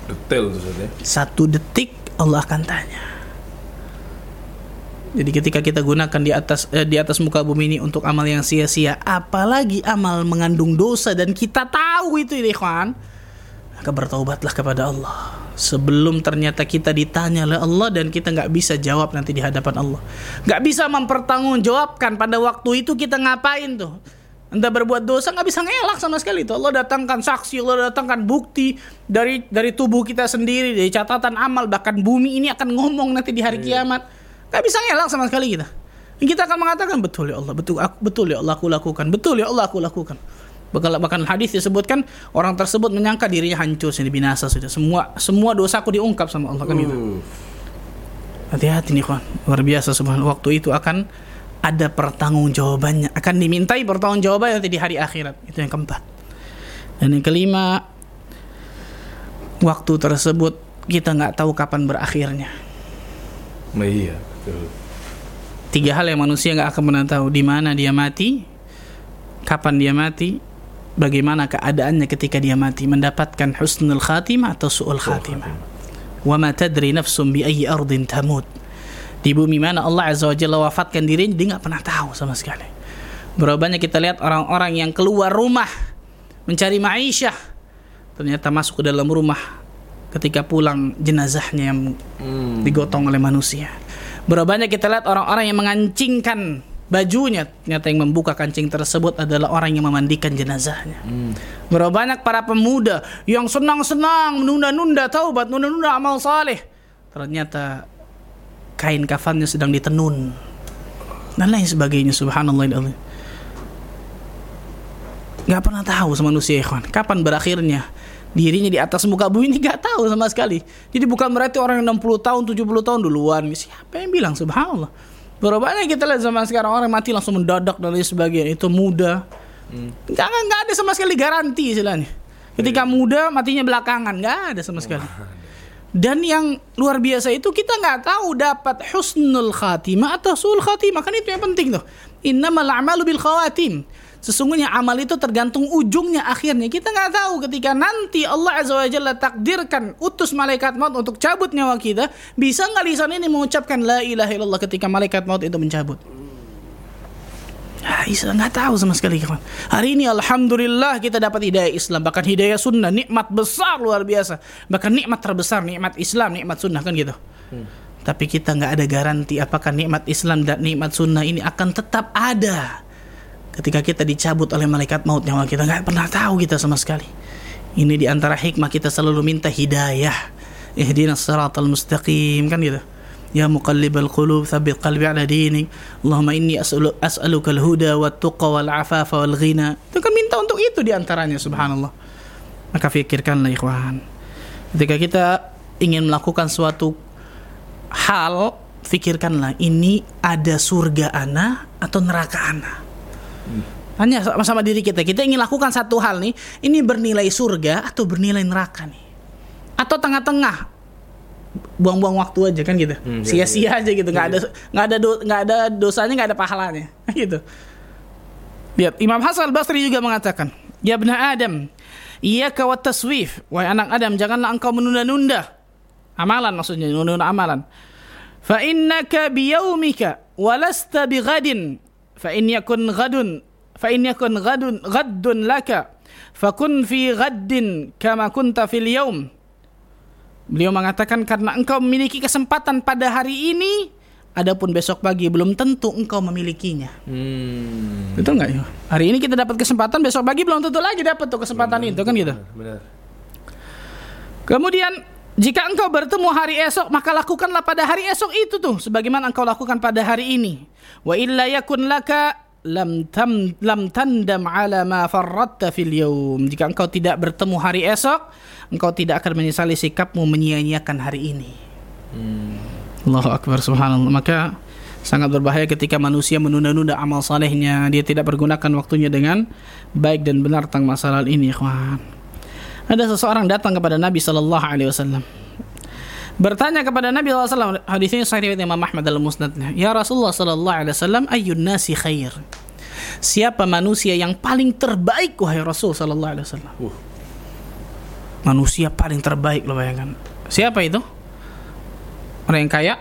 Detail ya. Satu detik Allah akan tanya. Jadi ketika kita gunakan di atas eh, di atas muka bumi ini untuk amal yang sia-sia, apalagi amal mengandung dosa dan kita tahu itu ini, ikhwan, maka bertaubatlah kepada Allah. sebelum ternyata kita ditanya oleh Allah dan kita nggak bisa jawab nanti di hadapan Allah. Nggak bisa mempertanggungjawabkan pada waktu itu kita ngapain tuh? Anda berbuat dosa nggak bisa ngelak sama sekali itu Allah datangkan saksi Allah datangkan bukti dari dari tubuh kita sendiri dari catatan amal. Bahkan bumi ini akan ngomong nanti di hari kiamat nggak bisa ngelak sama sekali kita. Kita akan mengatakan betul ya Allah betul aku, betul ya Allah aku lakukan. Betul ya Allah aku lakukan. Bahkan, bahkan hadis disebutkan orang tersebut menyangka dirinya hancur sudah binasa sudah semua semua dosaku diungkap sama Allah kan gitu. Hati-hati nih kawan. Luar biasa subhanallah. Waktu itu akan ada pertanggungjawabannya. Akan dimintai pertanggungjawaban nanti di hari akhirat. Itu yang keempat. Dan yang kelima waktu tersebut kita nggak tahu kapan berakhirnya. Nah, iya, betul. tiga hal yang manusia nggak akan pernah tahu. Di mana dia mati kapan dia mati bagaimana keadaannya ketika dia mati. Mendapatkan husnul khatimah atau su'ul khatimah. wa ma tadri nafsum bi ayyi ardin tamut. Di bumi mana Allah azza wa jalla wafatkan dirinya dia nggak pernah tahu sama sekali. Berapa banyak kita lihat orang-orang yang keluar rumah mencari ma'isyah ternyata masuk ke dalam rumah ketika pulang jenazahnya yang digotong oleh manusia berapa banyak kita lihat orang-orang yang mengancingkan bajunya ternyata yang membuka kancing tersebut adalah orang yang memandikan jenazahnya. Berapa banyak para pemuda yang senang-senang menunda-nunda taubat, menunda-nunda amal saleh. Ternyata kain kafannya sedang ditenun dan lain sebagainya subhanallah Allah. Gak pernah tahu sama manusia ikhwan kapan berakhirnya dirinya di atas muka bumi ini gak tahu sama sekali. Jadi bukan berarti orang yang 60 tahun, 70 tahun duluan. Siapa yang bilang subhanallah? Berapa banyak kita lihat zaman sekarang orang mati langsung mendadak dan lain sebagainya. Itu muda. Hmm. Jangan nggak ada sama sekali garansi istilahnya. Ketika Iya. muda matinya belakangan nggak ada sama sekali. Dan yang luar biasa itu kita nggak tahu dapat husnul khatimah atau sul khatimah kan itu yang penting tuh. Innamal a'malu bil khawatim. Sesungguhnya amal itu tergantung ujungnya akhirnya. Kita nggak tahu ketika nanti Allah Azza wa Jalla takdirkan utus malaikat maut untuk cabut nyawa kita, bisa nggak lisan ini mengucapkan la ilaha illallah ketika malaikat maut itu mencabut? Ya, Isa nggak tahu sama sekali kawan. Hari ini alhamdulillah kita dapat hidayah Islam, bahkan hidayah sunnah, nikmat besar luar biasa. Bahkan nikmat terbesar, nikmat Islam, nikmat sunnah kan gitu. Tapi kita nggak ada garansi apakah nikmat Islam dan nikmat sunnah ini akan tetap ada ketika kita dicabut oleh malaikat maut nyawa kita nggak pernah tahu kita sama sekali. Ini di antara hikmah kita selalu minta hidayah. Ihdinas siratal mustaqim kan gitu. Ya muqallibal qulub tsabbit qalbi ala dinik. Allahumma inni as'alu as'aluka al-huda wat tuqa wal afafa wal ghina. Itu kan minta untuk itu di antaranya subhanallah. Maka fikirkanlah ikhwan. Ketika kita ingin melakukan suatu hal, fikirkanlah ini ada surga ana atau neraka ana. Tanya sama-sama diri kita. Kita ingin lakukan satu hal nih, ini bernilai surga atau bernilai neraka nih? Atau tengah-tengah? Buang-buang waktu aja kan gitu. Hmm, iya, Sia-sia aja gitu. nggak ada nggak ada do- nggak ada dosanya, nggak ada pahalanya. gitu. Lihat, Imam Hasan Al-Basri juga mengatakan, "Ya bna Adam, iyyaka wat taswif." Wahai anak Adam, janganlah engkau menunda-nunda amalan maksudnya, menunda amalan. Fa innaka biyaumika walasta bighadin fa in yakun ghadun fa in yakun ghadun ghaddun laka fakun fi ghaddin kama kunta fil yaum Beliau mengatakan karena engkau memiliki kesempatan pada hari ini adapun besok pagi belum tentu engkau memilikinya. Hmm. Betul nggak ya? Hari ini kita dapat kesempatan, besok pagi belum tentu lagi dapat tuh kesempatan itu kan gitu. Benar. Kemudian jika engkau bertemu hari esok maka lakukanlah pada hari esok itu tuh sebagaimana engkau lakukan pada hari ini. Wa illa yakun laka lam tam lam tandam ala ma farratta fil yaum. Jika engkau tidak bertemu hari esok, engkau tidak akan menyesali sikapmu menyia-nyiakan hari ini. Allahu akbar subhanallah. Maka sangat berbahaya ketika manusia menunda-nunda amal salehnya, dia tidak pergunakan waktunya dengan baik dan benar tentang masalah ini, ikhwan. Ada seseorang datang kepada Nabi sallallahu alaihi wasallam. Bertanya kepada Nabi sallallahu alaihi wasallam, hadis ini sahih riwayat Imam Ahmad dalam musnadnya. Ya Rasulullah sallallahu alaihi wasallam, ayyun nasi khair? Siapa manusia yang paling terbaik wahai Rasul sallallahu alaihi wasallam? Uh. Manusia paling terbaik lo bayangkan. Siapa itu? Orang yang kaya,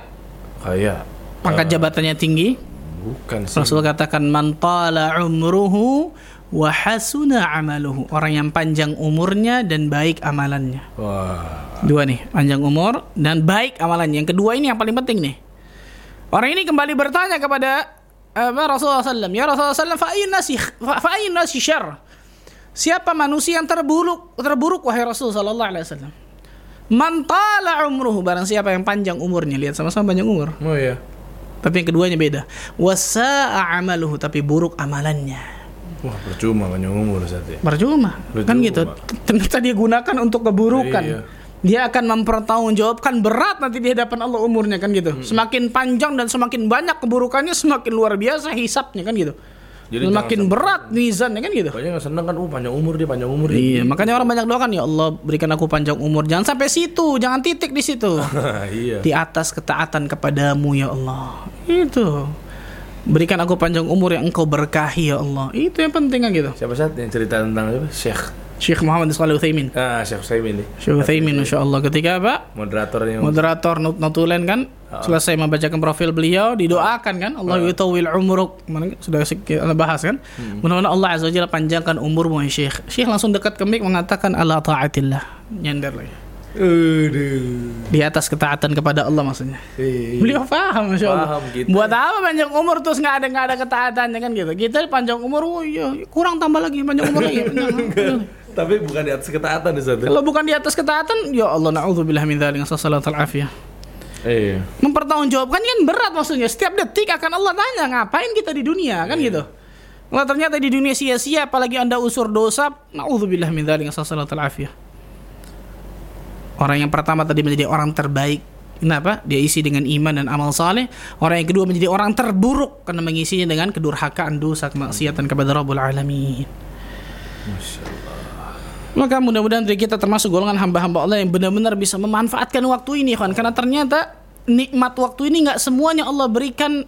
Kayak pangkat jabatannya tinggi. bukan sih. Rasul katakan man tala umruhu wa hasuna amaluhu. Orang yang panjang umurnya dan baik amalannya. Wah. Dua nih, panjang umur dan baik amalannya. Yang kedua ini yang paling penting nih. Orang ini kembali bertanya kepada apa Rasulullah SAW. Ya Rasulullah SAW, fa'in nasi, fa'in nasi syar. Siapa manusia yang terburuk, terburuk wahai Rasul Sallallahu Alaihi Wasallam? Man tala umruhu barang siapa yang panjang umurnya. Lihat sama-sama panjang umur. Oh iya. Tapi yang keduanya beda. Wasa'a amaluhu tapi buruk amalannya. Wah, percuma panjang umur saat ya. Percuma. Kan Percuma. gitu. Ternyata dia gunakan untuk keburukan. Iya. Dia akan mempertanggungjawabkan berat nanti di hadapan Allah umurnya kan gitu. Semakin panjang dan semakin banyak keburukannya semakin luar biasa hisapnya kan gitu. Jadi semakin berat mizannya kan gitu. Banyak yang seneng kan, oh panjang umur dia, panjang umur dia. Iya, makanya orang banyak doakan ya Allah berikan aku panjang umur. Jangan sampai situ, jangan titik di situ. iya. di atas ketaatan kepadamu ya Allah. Itu. Berikan aku panjang umur yang engkau berkahi ya Allah. Itu yang penting kan gitu. Siapa saat yang cerita tentang apa? Syekh. Syekh Muhammad Shalih Utsaimin. Ah, Syekh Saimin nih. Syekh Utsaimin Masya Allah ketika apa? Moderatornya. Moderator not notulen kan selesai membacakan profil beliau didoakan kan Allah yutawil umruk Mana- sudah kita bahas kan mudah-mudahan Allah azza wajalla panjangkan umurmu ya Syekh Syekh langsung dekat ke mic mengatakan ala taatillah nyender lagi Di atas ketaatan kepada Allah maksudnya Iya. Beliau paham, masya Allah. Paham, gitu. Buat apa panjang umur terus nggak ada nggak ada ketaatannya kan gitu. Kita panjang umur, oh iya kurang tambah lagi panjang umur lagi. panjang. Tapi bukan di atas ketaatan di sana. Kalau bukan di atas ketaatan, ya Allah naudzubillah min dzalik sallallahu afiyah. Iya. Mempertanggungjawabkan kan berat maksudnya. Setiap detik akan Allah tanya ngapain kita di dunia kan gitu. Kalau ternyata di dunia sia-sia apalagi Anda usur dosa, naudzubillah min dzalik sallallahu afiyah. Orang yang pertama tadi menjadi orang terbaik. Kenapa? Dia isi dengan iman dan amal saleh. Orang yang kedua menjadi orang terburuk karena mengisinya dengan kedurhakaan dosa kemaksiatan kepada Rabbul Alamin. Maka mudah-mudahan dari kita termasuk golongan hamba-hamba Allah yang benar-benar bisa memanfaatkan waktu ini, kan? Karena ternyata nikmat waktu ini nggak semuanya Allah berikan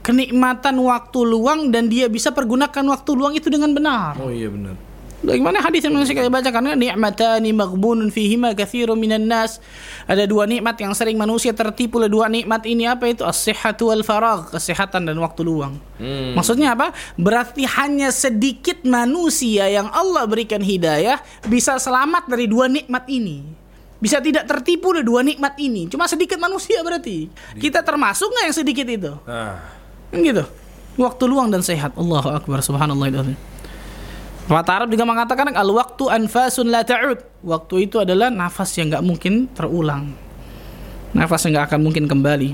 kenikmatan waktu luang dan dia bisa pergunakan waktu luang itu dengan benar. Oh iya benar. Bagaimana hadis yang saya bacakan kan nikmatani maghbunun fihima katsirun minan nas. Ada dua nikmat yang sering manusia tertipu oleh dua nikmat ini apa itu? As-sihhatu wal faragh, kesehatan dan waktu luang. Hmm. Maksudnya apa? Berarti hanya sedikit manusia yang Allah berikan hidayah bisa selamat dari dua nikmat ini. Bisa tidak tertipu oleh dua nikmat ini. Cuma sedikit manusia berarti. Kita termasuk nggak yang sedikit itu? Nah, Kan gitu. Waktu luang dan sehat. Allahu akbar subhanallah Kata Arab juga mengatakan al waktu anfasun la ta'ud. Waktu itu adalah nafas yang nggak mungkin terulang. Nafas yang nggak akan mungkin kembali.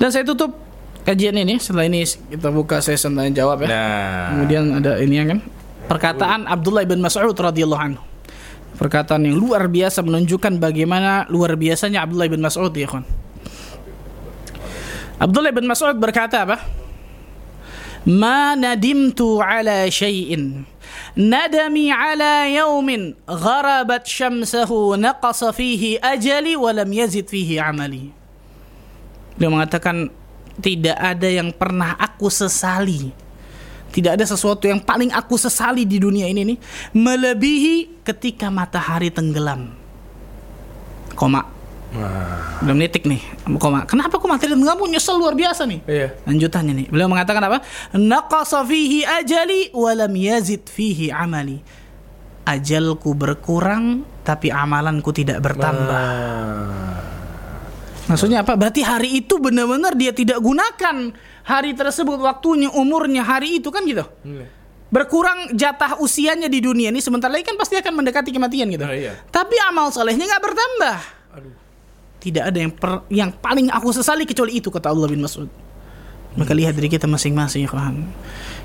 Dan saya tutup kajian ini. Setelah ini kita buka sesi tanya jawab ya. nah. Kemudian ada ini ya kan. Perkataan Abdullah bin Mas'ud radhiyallahu anhu. Perkataan yang luar biasa menunjukkan bagaimana luar biasanya Abdullah bin Mas'ud ya kan. Abdullah bin Mas'ud berkata apa? Ma nadimtu ala syai'in nadami ala yaumin gharabat syamsahu naqasa fihi ajali wa lam yazid fihi amali. Dia mengatakan tidak ada yang pernah aku sesali. Tidak ada sesuatu yang paling aku sesali di dunia ini nih melebihi ketika matahari tenggelam. Koma. Nah. Belum nitik nih. Koma. Kenapa kok matahari tenggelam? Oh, nyesel luar biasa nih. Iya. Lanjutannya nih. Beliau mengatakan apa? Naqasa fihi ajali wa lam yazid fihi amali. Ajalku berkurang tapi amalanku tidak bertambah. Nah. Maksudnya apa? Berarti hari itu benar-benar dia tidak gunakan hari tersebut waktunya, umurnya hari itu kan gitu. Iya. Berkurang jatah usianya di dunia ini sebentar lagi kan pasti akan mendekati kematian gitu. Nah, iya. Tapi amal solehnya nggak bertambah. Tidak ada yang per- yang paling aku sesali kecuali itu kata Allah bin Mas'ud. Maka lihat diri kita masing-masing ya kan.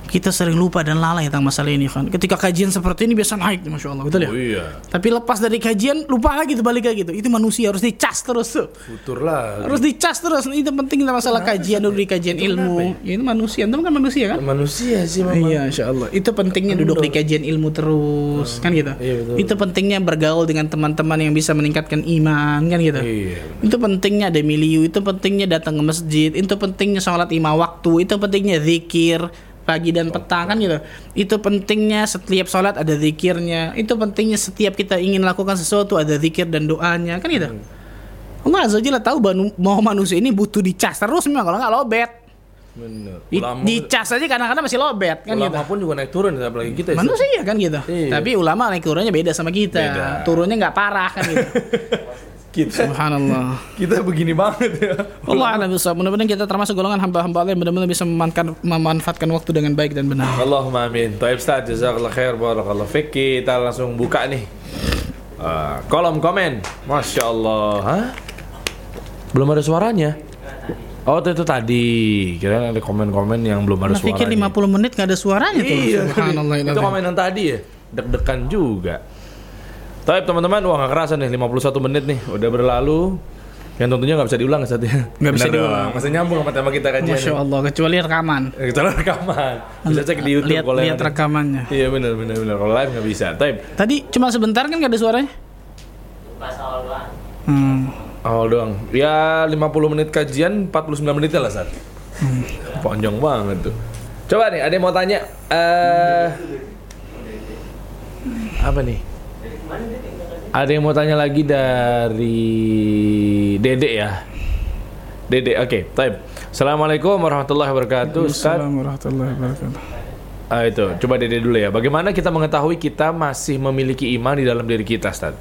Kita sering lupa dan lalai tentang masalah ini kan. Ketika kajian seperti ini biasa naik masya Allah betul ya. Oh iya. Tapi lepas dari kajian lupa lagi tuh balik lagi gitu. Itu manusia harus dicas terus tuh. Futur lah. Harus dicas terus. Itu penting masalah kajian dulu di kajian ilmu. Ya, itu manusia, itu kan manusia kan? Manusia sih memang. Iya, insya Allah. Itu pentingnya duduk di kajian ilmu terus, kan gitu. Iya, betul. Itu pentingnya bergaul dengan teman-teman yang bisa meningkatkan iman, kan gitu. Iya. Itu pentingnya ada milieu, itu pentingnya datang ke masjid, itu pentingnya sholat lima waktu, itu pentingnya zikir pagi dan petang kan gitu. Itu pentingnya setiap sholat ada zikirnya. Itu pentingnya setiap kita ingin lakukan sesuatu ada zikir dan doanya kan gitu. Allah Azza Jalla tahu bahwa manusia ini butuh dicas terus memang kalau nggak lobet. Bener. Di, Ulama, dicas aja kadang-kadang masih lobet kan gitu. ulama pun juga naik turun apalagi kita. ya. Manusia kan gitu. Iya. Tapi ulama naik turunnya beda sama kita. Beda. Turunnya nggak parah kan gitu. kita Subhanallah. kita begini banget ya. Allah alam bisawab. Mudah-mudahan kita termasuk golongan hamba-hamba Allah yang benar-benar bisa memanfaatkan, memanfaatkan waktu dengan baik dan benar. Allahumma amin. Taib Ustaz, jazakallah khair, barakallah fik. Kita langsung buka nih. Uh, kolom komen. Masya Allah. Hah? Belum ada suaranya? Oh, itu tadi. Kira ada komen-komen yang belum ada Nah, pikir suaranya. 50 menit nggak ada suaranya tuh. Iya, Subhanallah. itu komen yang tadi ya. Deg-degan juga. Tapi teman-teman, wah nggak kerasa nih 51 menit nih udah berlalu. Yang tentunya nggak bisa diulang saat ya. Nggak bisa diulang. Masih nyambung sama tema kita kajian. Masya Allah, kecuali rekaman. Kita rekaman. Bisa cek di YouTube Lihat kalau yang lihat rekamannya. Iya benar benar benar. Kalau live nggak bisa. Tapi Tadi cuma sebentar kan nggak ada suaranya? Hmm. awal doang. Ya 50 menit kajian 49 menit lah saat. Panjang banget tuh. Coba nih, ada yang mau tanya. Eh apa nih? Ada yang mau tanya lagi dari Dede ya. Dede, oke. Taib. Assalamualaikum warahmatullahi wabarakatuh. Assalamualaikum warahmatullahi wabarakatuh. Ah, itu, coba Dede dulu ya. Bagaimana kita mengetahui kita masih memiliki iman di dalam diri kita, Ustaz?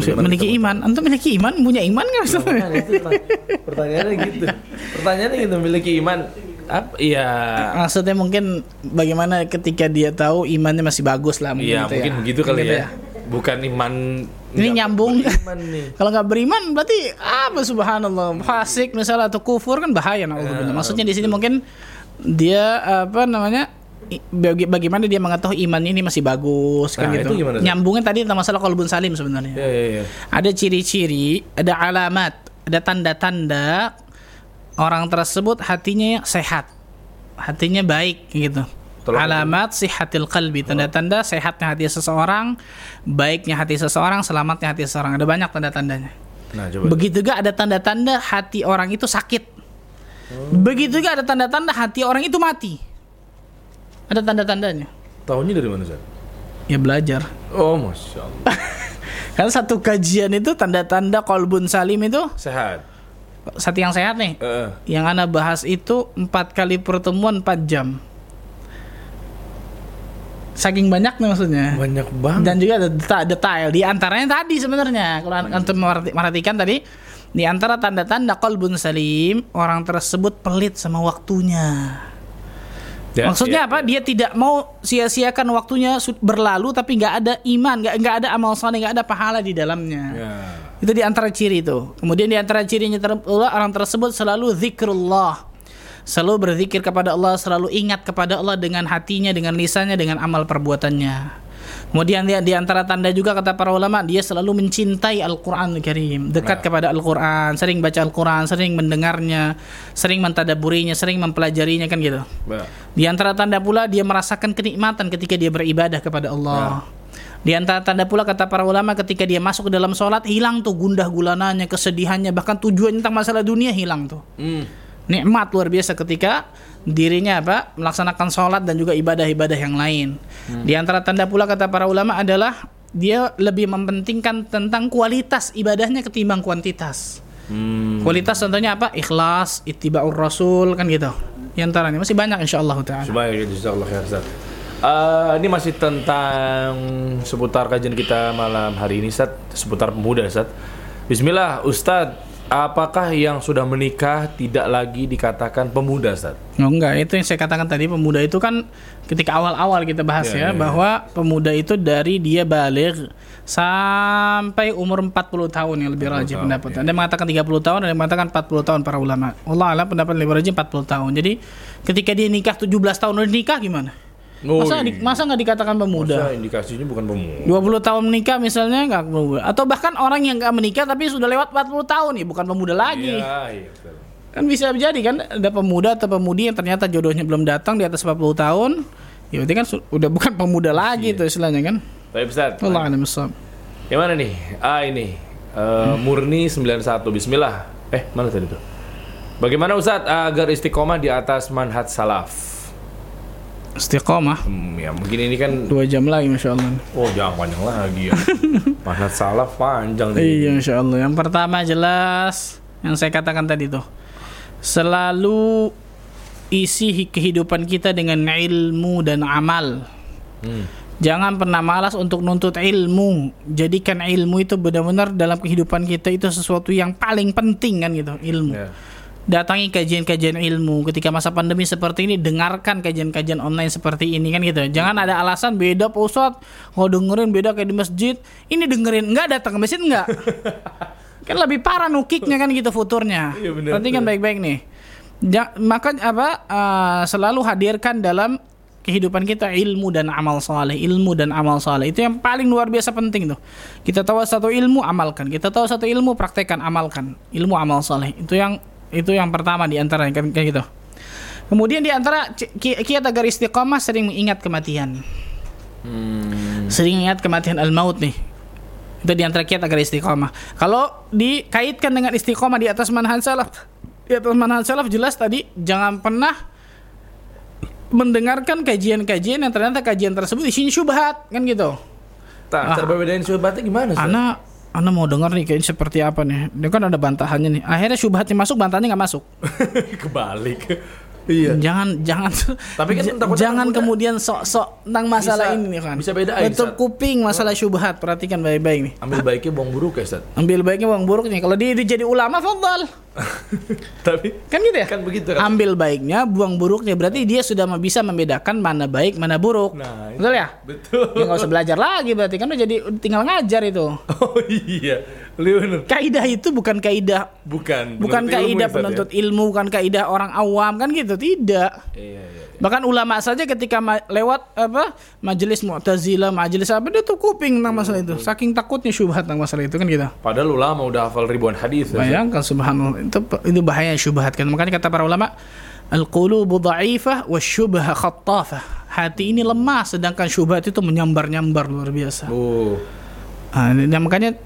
Memiliki iman, antum memiliki iman, punya iman nggak Ustaz? Nah, itu pertanyaannya gitu. Pertanyaannya gitu, memiliki iman apa? Iya. Maksudnya mungkin bagaimana ketika dia tahu imannya masih bagus lah mungkin Iya, gitu mungkin ya. begitu kali Gitu ya. Bukan iman Ini nyambung. Kalau nggak beriman berarti apa subhanallah fasik misalnya atau kufur kan bahaya Iya, naudzubillah. Maksudnya di sini mungkin dia apa namanya i- baga- bagaimana dia mengetahui iman ini masih bagus kan Nah, gitu. itu gimana tuh? Nyambungnya tadi tentang masalah qalbun salim sebenarnya. Iya, iya, iya. Ada ciri-ciri, ada alamat, ada tanda-tanda orang tersebut hatinya sehat. Hatinya baik gitu. Tolong- Alamat sihatil qalbi, tanda-tanda sehatnya hati seseorang, baiknya hati seseorang, selamatnya hati seseorang. Ada banyak tanda-tandanya. Nah, coba. Begitu juga ada tanda-tanda hati orang itu sakit. Begitu juga ada tanda-tanda hati orang itu mati. Ada tanda-tandanya. Tahunya dari mana, Ustaz? Ya belajar. Oh, Masya Allah. Kan satu kajian itu tanda-tanda kolbun salim itu Sehat. satu yang sehat nih. Heeh. Yang ana bahas itu empat kali pertemuan 4 jam. Saking banyaknya maksudnya. Banyak banget. Dan juga ada deta- detail di antaranya tadi sebenarnya kalau antum merhati- merhatikan tadi di antara tanda-tanda kolbun salim orang tersebut pelit sama waktunya. Ya, Maksudnya ya, apa? ya. Dia tidak mau sia-siakan waktunya berlalu tapi nggak ada iman, nggak nggak ada amal saleh, nggak ada pahala di dalamnya. Ya. Itu di antara ciri itu. Kemudian di antara cirinya ter- orang tersebut selalu zikrullah. Selalu berzikir kepada Allah, selalu ingat kepada Allah dengan hatinya, dengan lisannya, dengan amal perbuatannya. Kemudian dia di antara tanda juga kata para ulama dia selalu mencintai Al-Qur'an Karim, dekat kepada Al-Qur'an, sering baca Al-Qur'an, sering mendengarnya, sering mentadaburinya, sering mempelajarinya kan gitu. Ba- Di antara tanda pula dia merasakan kenikmatan ketika dia beribadah kepada Allah. Di antara tanda pula kata para ulama ketika dia masuk ke dalam sholat hilang tuh gundah gulananya, kesedihannya, bahkan tujuan tentang masalah dunia hilang tuh. Hmm. Nikmat luar biasa ketika dirinya apa melaksanakan sholat dan juga ibadah-ibadah yang lain. Di antara tanda pula kata para ulama adalah dia lebih mementingkan tentang kualitas ibadahnya ketimbang kuantitas. Hmm. Kualitas contohnya apa? Ikhlas, ittiba'ur rasul kan gitu. Di antaranya masih banyak insyaallah taala. Coba ya, Ustaz. Eh, ini masih tentang seputar kajian kita malam hari ini, Ustaz. Seputar pemuda, Ustaz. Bismillah, Ustaz. Apakah yang sudah menikah tidak lagi dikatakan pemuda, Ustaz? Oh, enggak, itu yang saya katakan tadi pemuda itu kan ketika awal-awal kita bahas Ya, ya, ya, ya. bahwa pemuda itu dari dia balik sampai umur 40 tahun yang lebih 40 rajin pendapat. ya. Ada yang mengatakan 30 tahun, ada yang mengatakan 40 tahun para ulama. Allah alam pendapat lebih rajin 40 tahun. Jadi ketika dia nikah 17 tahun udah nikah gimana? Oh, Masa di- masa nggak dikatakan pemuda? Masa indikasinya bukan pemuda. 20 tahun menikah misalnya nggak pemuda atau bahkan orang yang nggak menikah tapi sudah lewat 40 tahun ya bukan pemuda lagi Iya, iya. betul. kan bisa jadi kan ada pemuda atau pemudi yang ternyata jodohnya belum datang di atas 40 tahun ya berarti kan udah bukan pemuda lagi Iya. tuh istilahnya kan Baik, Ustaz. Allah alam. Yang mana nih? Ah, ini. Eh, Murni 91. Bismillah. Eh, mana tadi tuh? Bagaimana Ustaz agar istiqomah di atas manhaj salaf? Istiqomah Hmm, ya mungkin ini kan dua jam lagi masya Allah Oh jangan panjang lagi ya Manhaj salaf panjang nih iya masya Allah yang pertama jelas yang saya katakan tadi tuh selalu isi hi- kehidupan kita dengan ilmu dan amal. Hmm. Jangan pernah malas untuk nuntut ilmu. Jadikan ilmu itu benar-benar dalam kehidupan kita itu sesuatu yang paling penting kan gitu, ilmu. Ya. Datangi kajian-kajian ilmu ketika masa pandemi seperti ini, dengarkan kajian-kajian online seperti ini kan gitu. Jangan ada alasan beda Pak Ustadz, kalau dengerin beda kayak di masjid, ini dengerin enggak datang ke masjid enggak. kan lebih parah nukiknya kan gitu futurnya. Iya, Perhatikan benar. baik-baik nih. Ja, maka apa eh, selalu hadirkan dalam kehidupan kita ilmu dan amal saleh, ilmu dan amal saleh. Itu yang paling luar biasa penting tuh. Kita tahu satu ilmu amalkan, kita tahu satu ilmu praktekkan amalkan. Ilmu amal saleh. Itu yang itu yang pertama di antara kan kayak gitu. Kemudian di antara kiat agar istiqomah sering mengingat kematian. Hmm. Sering ingat kematian al-maut nih. Itu di antara kiat agar istiqomah. Kalau dikaitkan dengan istiqomah di atas manhaj salaf, di atas manhaj salaf jelas tadi jangan pernah mendengarkan kajian-kajian yang ternyata kajian tersebut isinya syubhat kan gitu. Tak, cara Ah. bedain syubhatnya gimana sih? Ana mau dengar nih kayaknya seperti apa nih. Dia kan ada bantahannya nih. Akhirnya syubhatnya masuk, bantahannya nggak masuk. Kebalik. iya. Jangan jangan Tapi kan takutnya jangan muda- kemudian sok-sok tentang masalah Bisa- ini nih kan. bisa Tutup Ustaz. kuping masalah syubhat. Perhatikan baik-baik nih. Ambil baiknya buang buruk ya, Ustaz. Ambil baiknya uang buruknya. Kalau dia, dia jadi ulama, fadal. Tapi Kan gitu ya? Kan begitu kan? Ambil baiknya, buang buruknya. Berarti dia sudah bisa membedakan mana baik, mana buruk. Nah, Betul ya? betul. Ya nggak usah belajar lagi berarti kan udah jadi tinggal ngajar itu. Oh iya. Bener. Kaidah itu bukan kaidah Bukan. bukan ilmu kaidah ya, Ustaz, penuntut ilmu, bukan kaidah orang awam kan gitu, tidak. ya? Iya, iya. Bahkan ulama saja ketika ma- lewat apa majelis Mu'tazilah, majelis apa dia tuh kuping tentang masalah itu. Saking takutnya syubhat tentang masalah itu kan gitu. Padahal ulama udah hafal ribuan hadis. ya. Bayangkan subhanallah itu itu bahaya syubhat kan. Makanya kata para ulama Al-qulubu dha'ifah wa syubha khattafah. Hati ini lemah sedangkan syubhat itu menyambar-nyambar luar biasa. Oh. Nah, makanya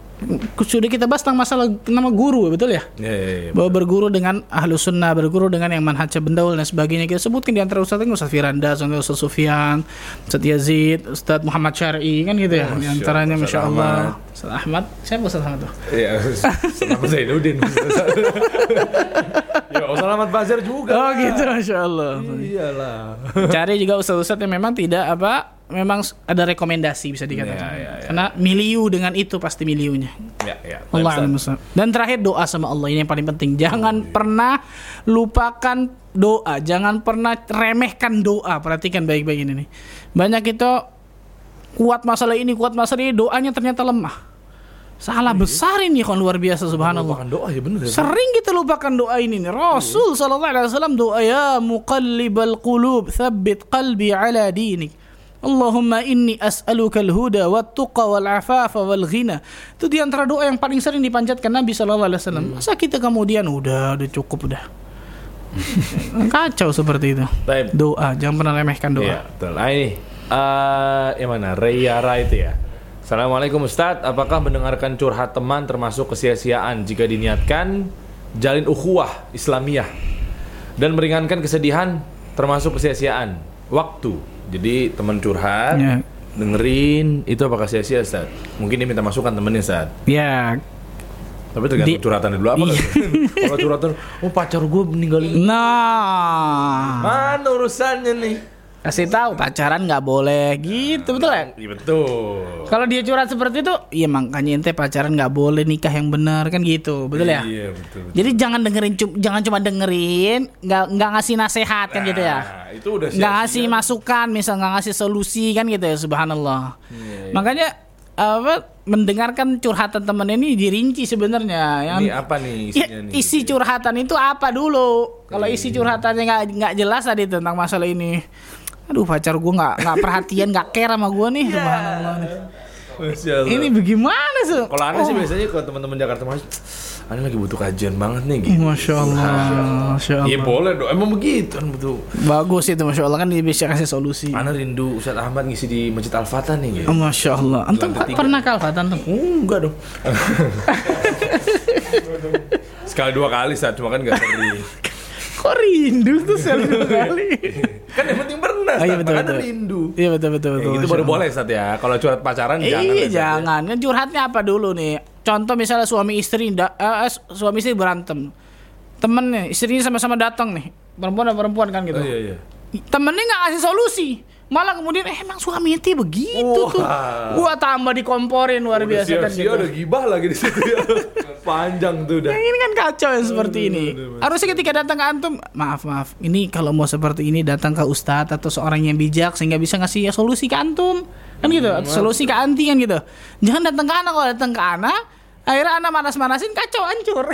sudah kita bahas tentang masalah nama guru betul ya? Iya, iya, iya. bahwa berguru dengan ahlu sunnah, berguru dengan yang manhaj bendaul dan sebagainya. Kita sebutkan di antara ustaz ini Ustaz Firanda, Ustaz Sufyan, Ustaz Yazid, Ustaz Muhammad Syar'i kan gitu ya. Masya di antaranya Allah, Masya Ustaz Allah. Ahmad. Ustaz Ahmad, siapa Ustaz Ahmad tuh? Iya, selamat Zainuddin. ya, oh, selamat Bazar juga. Oh gitu, Masya Allah. Iyalah. Cari juga ustaz-ustaz yang memang tidak apa, memang ada rekomendasi bisa dikatakan. Ya, ya, ya. Karena miliu dengan itu pasti miliunya. Ya, ya. Allah Ustaz. Dan terakhir doa sama Allah ini yang paling penting. Jangan pernah lupakan doa, jangan pernah remehkan doa. Perhatikan baik-baik ini nih. Banyak itu kuat masalah ini, kuat masalah ini, doanya ternyata lemah. Salah besar ini kan luar biasa subhanallah. Lupakan doa ya bener ya. Sering kita lupakan doa ini nih. Rasul sallallahu alaihi wasallam doa ya muqallibal qulub tsabbit qalbi ala dinik. Allahumma inni as'aluka al-huda wat tuqa wal afafa wal ghina. Itu di antara doa yang paling sering dipanjatkan Nabi sallallahu alaihi wasallam. Masa kita kemudian udah udah cukup udah. Kacau seperti itu. Baik. Doa, jangan pernah remehkan doa. Iya, betul. Nah ini, eh yang mana? Rayara itu ya. Assalamualaikum Ustadz, apakah mendengarkan curhat teman termasuk kesia-siaan jika diniatkan jalin ukhuwah Islamiyah dan meringankan kesedihan termasuk kesia-siaan waktu. Jadi teman curhat, Ya. dengerin itu apakah sia-sia Ustadz? Mungkin dia minta masukan temennya Ustadz. Ya, Tapi tergantung Di- curhatannya dulu apa Iya. kan? Kalau curhatan, oh pacar gue meninggalin. nah, Mana urusannya nih? Kasih tahu pacaran nggak boleh gitu betul ya? Iya betul. Kalau dia curhat seperti itu, iya makanya ente pacaran nggak boleh nikah yang benar kan gitu, betul ya? Iya betul. betul. Jadi jangan dengerin, jangan cuma dengerin, nggak nggak ngasih nasehat kan gitu ya? Nah, itu udah Nggak ngasih masukan, misal nggak ngasih solusi kan gitu ya, subhanallah. Iya, Makanya apa mendengarkan curhatan teman ini dirinci sebenarnya. Yang Ini apa nih Ya, isinya nih? isi curhatan itu apa dulu? Kalau isi Iya. curhatannya nggak nggak jelas tadi tentang masalah ini. Aduh pacar gue nggak nggak perhatian nggak care sama gue nih. Subhanallah. nih. Masya Allah. Ini bagaimana sih? kalau aneh sih Oh. biasanya kalau teman-teman Jakarta masih aneh lagi butuh kajian banget nih gitu. Masya Allah, Masya Iya Allah. boleh dong, emang begitu kan betul. Bagus itu Masya Allah kan dia bisa kasih solusi. Aneh rindu Ustadz Ahmad ngisi di Masjid Al-Fatah nih gitu. Oh, Masya Allah. Antum Lantai tiga. pernah kalfatan tuh? enggak dong. Sekali dua kali saat cuma kan nggak sering. Kok rindu tuh sekali dua kali? kan yang penting pernah, Oh, iya, betul, betul. rindu. Iya betul betul Ya, betul. itu Masya baru boleh Ustadz ya. Kalau curhat pacaran jangan. Iya ya, ya. jangan. Kan curhatnya apa dulu nih? Contoh misalnya suami istri da- eh, eh, suami istri berantem. Temennya istrinya sama-sama datang nih. perempuan dan perempuan kan gitu. Oh, iya, iya. Temennya nggak ngasih solusi. Malah kemudian eh emang suami ente begitu tuh. Wah. Gua tambah dikomporin luar biasa kan Sia-sia gitu. ada gibah lagi di situ ya. Panjang tuh udah. Yang ini kan kacau yang seperti ini. Harusnya ketika datang ke antum, maaf maaf, ini kalau mau seperti ini datang ke ustadz atau seorang yang bijak sehingga bisa ngasih ya solusi ke antum, kan gitu, atau solusi ke anti kan gitu. Jangan datang ke anak kalau datang ke anak, akhirnya anak manas-manasin kacau hancur.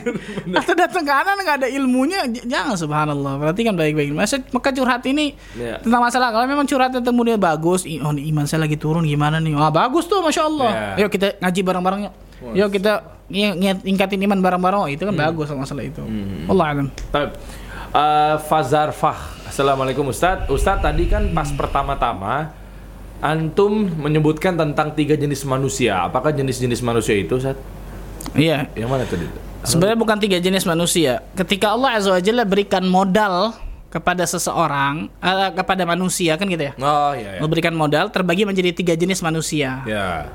atau datang ke anak nggak ada ilmunya, jangan subhanallah. Perhatikan baik-baik. Maksud maka curhat ini Ya. tentang masalah kalau memang curhatnya temunya bagus, i- oh iman saya lagi turun gimana nih? Wah bagus tuh, masya Allah. Ya. Yuk kita ngaji bareng-bareng yuk. Yuk kita ng- ng- ngingkatin iman bareng-bareng. Oh, itu kan bagus masalah itu. Allah alam. Baik. Eh, Fazar Fah. Assalamualaikum Ustadz. Ustadz tadi kan pas pertama-tama antum menyebutkan tentang tiga jenis manusia. Apakah jenis-jenis manusia itu, Ustadz? Iya. Yang mana tadi? Sebenarnya bukan tiga jenis manusia. Ketika Allah Azza wa Jalla berikan modal kepada seseorang, eh, kepada manusia kan gitu ya. Oh iya ya. Memberikan modal terbagi menjadi tiga jenis manusia. Ya.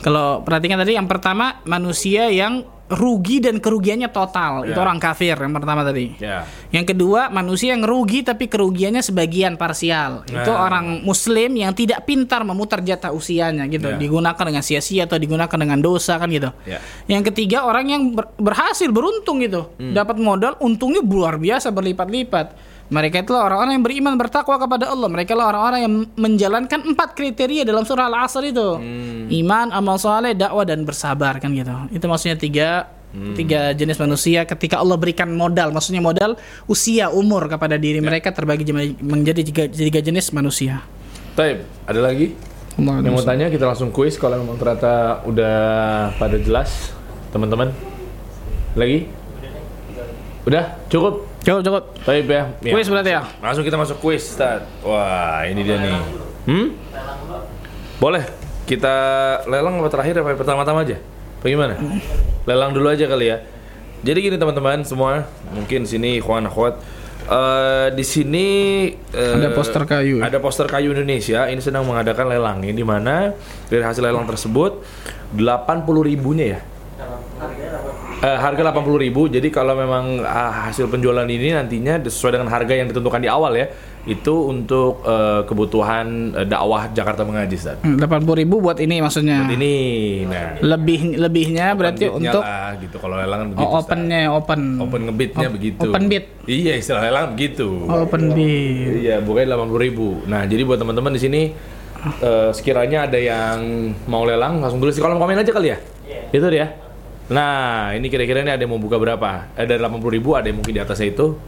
Kalau perhatikan tadi yang pertama manusia yang rugi dan kerugiannya total. Itu Ya. orang kafir yang pertama tadi. Ya. Yang kedua, manusia yang rugi tapi kerugiannya sebagian parsial. Itu Nah. orang muslim yang tidak pintar memutar jatah usianya gitu. Ya. Digunakan dengan sia-sia atau digunakan dengan dosa kan gitu. Ya. Yang ketiga, orang yang ber- berhasil beruntung gitu. Hmm. Dapat modal untungnya luar biasa berlipat-lipat. Mereka itulah orang-orang yang beriman bertakwa kepada Allah. Mereka lah orang-orang yang menjalankan empat kriteria dalam surah Al-Asr itu. Hmm. Iman, amal soleh, dakwah dan bersabar kan gitu. Itu maksudnya tiga Hmm. tiga jenis manusia ketika Allah berikan modal, maksudnya modal usia umur kepada diri Ya. mereka terbagi menjadi tiga, tiga jenis manusia. Taib, ada lagi? Allah Yang mau tanya kita langsung kuis kalau memang ternyata udah pada jelas, teman-teman. Lagi? Udah? Cukup? Cukup, cukup. Taib ya. Ya. Kuis berarti ya? Langsung kita masuk kuis, Ustaz. Wah, ini dia nih. Hmm? Boleh. Kita lelang apa terakhir apa pertama-tama aja? Bagaimana? Lelang dulu aja kali ya. Jadi gini teman-teman semua, mungkin sini ikhwan akhwat Eh, di sini eh, Ada poster kayu. Ada poster kayu Indonesia ini sedang mengadakan lelang. Ini di mana dari hasil lelang tersebut 80 ribunya ya. Eh, harga 80.000 ribu jadi kalau memang ah, hasil penjualan ini nantinya sesuai dengan harga yang ditentukan di awal ya itu untuk eh, kebutuhan eh, dakwah Jakarta mengaji Ustaz. Delapan puluh ribu buat ini maksudnya. Ini nah Lebih lebihnya berarti open bidnya untuk lah, gitu kalau lelang begitu oh, Ustaz. opennya open. open ngebitnya Op- begitu. open bid. Iya istilah lelang begitu. Oh, open bid. Iya, bukannya 80.000 ribu. Nah, jadi buat teman-teman di sini eh, sekiranya ada yang mau lelang, langsung tulis di kolom komen aja kali ya. Itu dia. Nah, ini kira-kira ini ada yang mau buka berapa? Ada 80.000 ribu, ada yang mungkin di atasnya itu.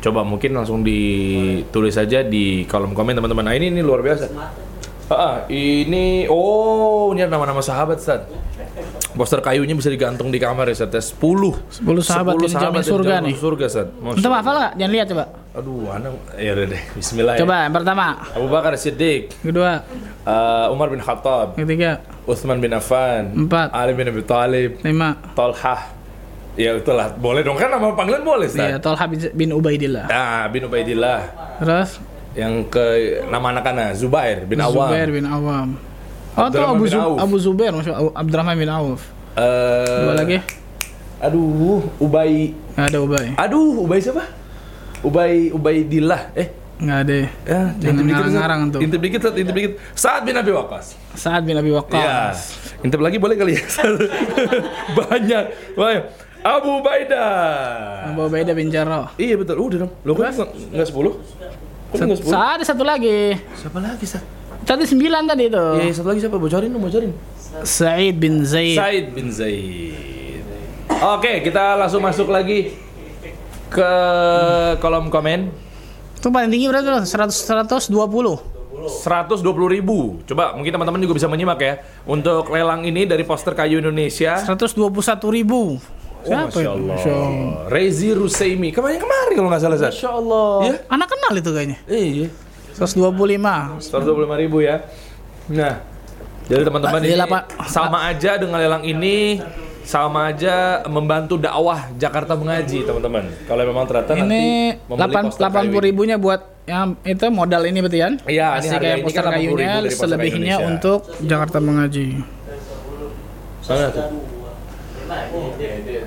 Coba mungkin langsung ditulis saja di kolom komen teman-teman. Nah, ini ini luar biasa. Ah, ah, ini oh, ini nama-nama sahabat, Ustaz. Poster kayunya bisa digantung di kamar ya, Ustaz. 10. 10 sahabat yang dijamin yang surga nih. Surga, Ustaz. Allah. hafal nggak? Jangan lihat coba. Aduh, anak ya udah deh. Bismillah. ya. Coba yang pertama, Abu Bakar Siddiq, kedua, uh, Umar bin Khattab, ketiga, Utsman bin Affan, Empat. Ali bin Abi Thalib, lima. Talhah. Ya itulah, boleh dong kan nama panggilan boleh, Iya, Ustaz. Talha bin, bin Ubaidillah. Nah, bin Ubaidillah. Terus Yang ke nama anak-anak Zubair bin Awam. Zubair bin Awam. Oh, Abdurrahman Abu, bin Zu Auf. Abu Zubair, maksud Abu- Abdurrahman bin Auf. Eh, Dua lagi, Aduh, Ubay. ada Ubay. Aduh, Ubay siapa? Ubay Ubaidillah. Eh, Nggak ada. ya, Jangan intip dikit, ngarang-ngarang tuh. Intip dikit, intip dikit. Sa'ad bin Abi Waqqas. Saad bin Abi Iya. Waqqas. Intip lagi boleh kali ya? Banyak. Banyak. Abu Baidah. Abu Ubaidah bin Jarrah. Iya betul. Udah dong. Lo kok nggak nggak sepuluh? Kok ada satu lagi. Siapa lagi sa? Tadi sembilan tadi itu. Iya satu lagi siapa? Bocorin dong, bocorin. Sa'id bin Zaid. Said bin Zaid. Oke, kita langsung masuk lagi ke kolom komen. Itu paling tinggi berarti tuh? 100 120. 120 ribu. Coba mungkin teman-teman juga bisa menyimak ya. Untuk lelang ini dari poster kayu Indonesia. 121 ribu. Oh, Masya Allah. Rezi Ruseimi. Kemarin kemarin kalau nggak salah, Zat. Masya Allah. Iya? Anak kenal itu kayaknya. Iya. 125. 125 ribu ya. Nah, jadi teman-teman ini Pak. sama aja dengan lelang ini sama aja membantu dakwah Jakarta mengaji teman-teman. Kalau memang ternyata Ini nanti membeli poster 8, kayu 80 ini. ribunya buat yang itu modal ini betul ya? Iya, ini kayak ini poster kan 80.000 kayunya, selebihnya Indonesia. untuk Jakarta mengaji. Mana tuh?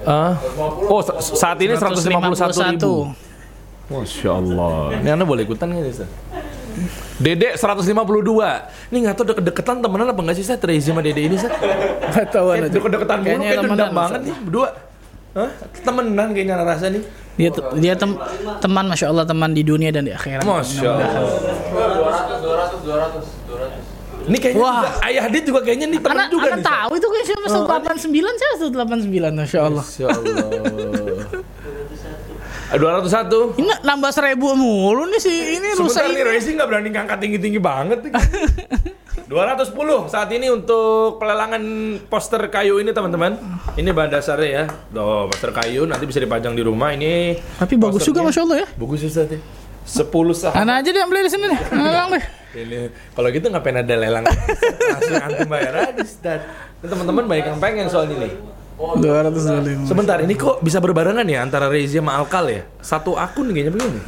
Ah, oh sa- saat ini 151 ribu. Masya Allah. Ini Anda boleh ikutan nggak Ustaz? Dede 152. Ini nggak tahu deket-deketan temenan apa nggak sih, Ustaz? Rezi sama Dede ini, Ustaz? Nggak tahu Kayak deket-deketan mulu, Kayaknya kayak dendam banget nih berdua. Hah? Temenan kayaknya rasa nih. Dia dia tem- teman masya Allah teman di dunia dan di akhirat. Masya Allah. 200, 200, 200. Ini kayaknya Wah. juga, ayah dia juga kayaknya nih temen Anak, juga anak nih. Tahu itu kan siapa Oh, 89 saya 189 masya Allah. Masya Allah. 201. Ini nambah seribu mulu nih si ini rusak Sebentar nih ini. Rezi nggak berani ngangkat tinggi-tinggi banget nih. 210 saat ini untuk pelelangan poster kayu ini teman-teman. Ini bahan dasarnya ya. Tuh, poster kayu nanti bisa dipajang di rumah. Ini Tapi bagus juga masya Allah ya. bagus ya Ustaz ya. 10 saham. Anak aja deh yang beli di sini. Lelang deh. Ini kalau gitu ngapain ada lelang? Langsung antum bayar aja. Ini teman-teman banyak yang pengen soal ini. 225. Sebentar, ini kok bisa berbarengan ya antara Rezi sama Alkal ya? Satu akun kayaknya begini.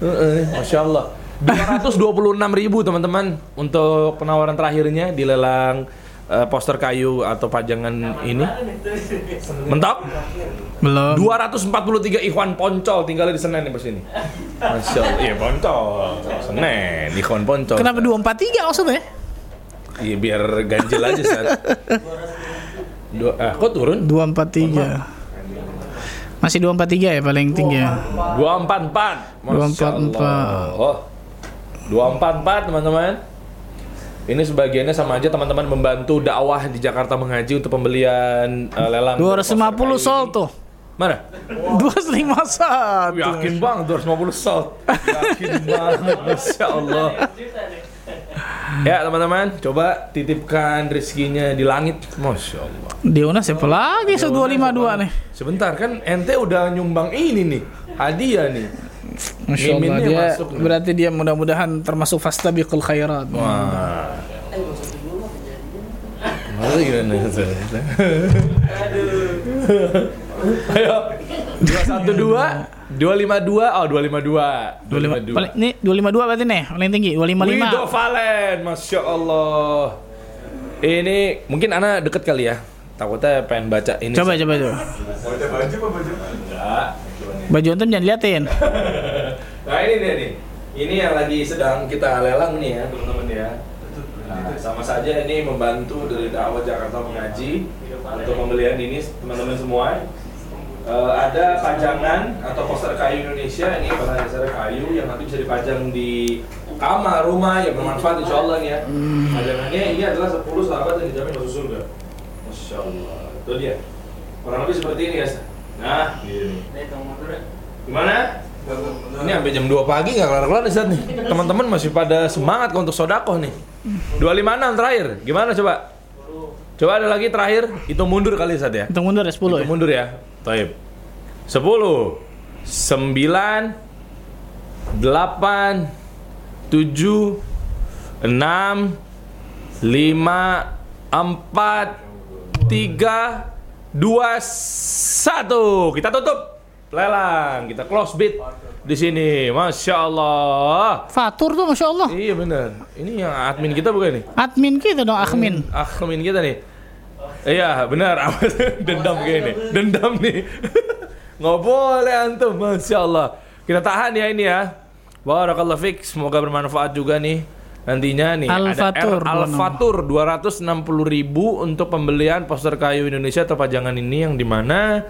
Heeh, Masya Allah. 226 ribu teman-teman untuk penawaran terakhirnya di lelang eh, poster kayu atau pajangan ini. Mentok? Belum. 243 Ikhwan Poncol tinggal di Senen nih bos ini. Masya Allah. Iya Poncol. Senen, Ikhwan Poncol. Kenapa 243 maksudnya? Iya biar ganjil aja saat. Dua, ah, kok turun? 243. Masih 243 ya paling tinggi ya. 244. Masya 244. Allah. Oh. 244 teman-teman. Ini sebagiannya sama aja teman-teman membantu dakwah di Jakarta mengaji untuk pembelian eh, lelang. 250 sold tuh. Mana? 251. Yakin bang 250 sold. Yakin banget Masya Allah. Ya teman-teman, coba titipkan rezekinya di langit. Masya Allah. Diona siapa lagi se 252 nih? Sebentar kan ente udah nyumbang ini nih, hadiah nih. Masya Allah Miminnya dia masuk nih. berarti dia mudah-mudahan termasuk fastabiqul khairat. Wah. Gimana? Ayo. 212 252 oh 252 25 paling ini 252 berarti nih, paling tinggi 255. Wido Valen Masya Allah Ini mungkin anak deket kali ya Takutnya pengen baca ini Coba coba coba. Enggak. Baju antum jangan liatin. Nah ini dia nih Ini yang lagi sedang kita lelang nih ya teman-teman ya Nah, sama saja ini membantu dari dakwah Jakarta mengaji untuk pembelian ini teman-teman semua. Eh, ada pajangan atau poster kayu Indonesia ini bahan dasar kayu yang nanti bisa dipajang di kamar rumah yang bermanfaat insya Allah nih ya. Pajangannya ini adalah 10 sahabat yang dijamin masuk surga. Masya Allah. Itu dia. Kurang lebih seperti ini ya. Nah, gini. Gimana? Ini sampai jam 2 pagi nggak kelar-kelar nih Zat nih. Teman-teman masih pada semangat untuk sodakoh nih. 256 terakhir. Gimana coba? Coba ada lagi terakhir. Hitung mundur kali Zat ya. Hitung mundur ya 10 ya. Hitung mundur ya. Taib. 10 9 8 7 6 5 4 3 2 1 Kita tutup lelang. Kita close bid di sini. Masya Allah. Fatur tuh Masya Allah. Iya benar. Ini yang admin kita bukan nih? Admin kita dong, admin. Admin kita nih. Iya benar. Dendam kayak ini. Dendam nih. Nggak boleh antum. Masya Allah. Kita tahan ya ini ya. Barakallah fik. Semoga bermanfaat juga nih. Nantinya nih Al-Fatur, ada R Al-Fatur 260 ribu untuk pembelian poster kayu Indonesia atau pajangan ini yang di mana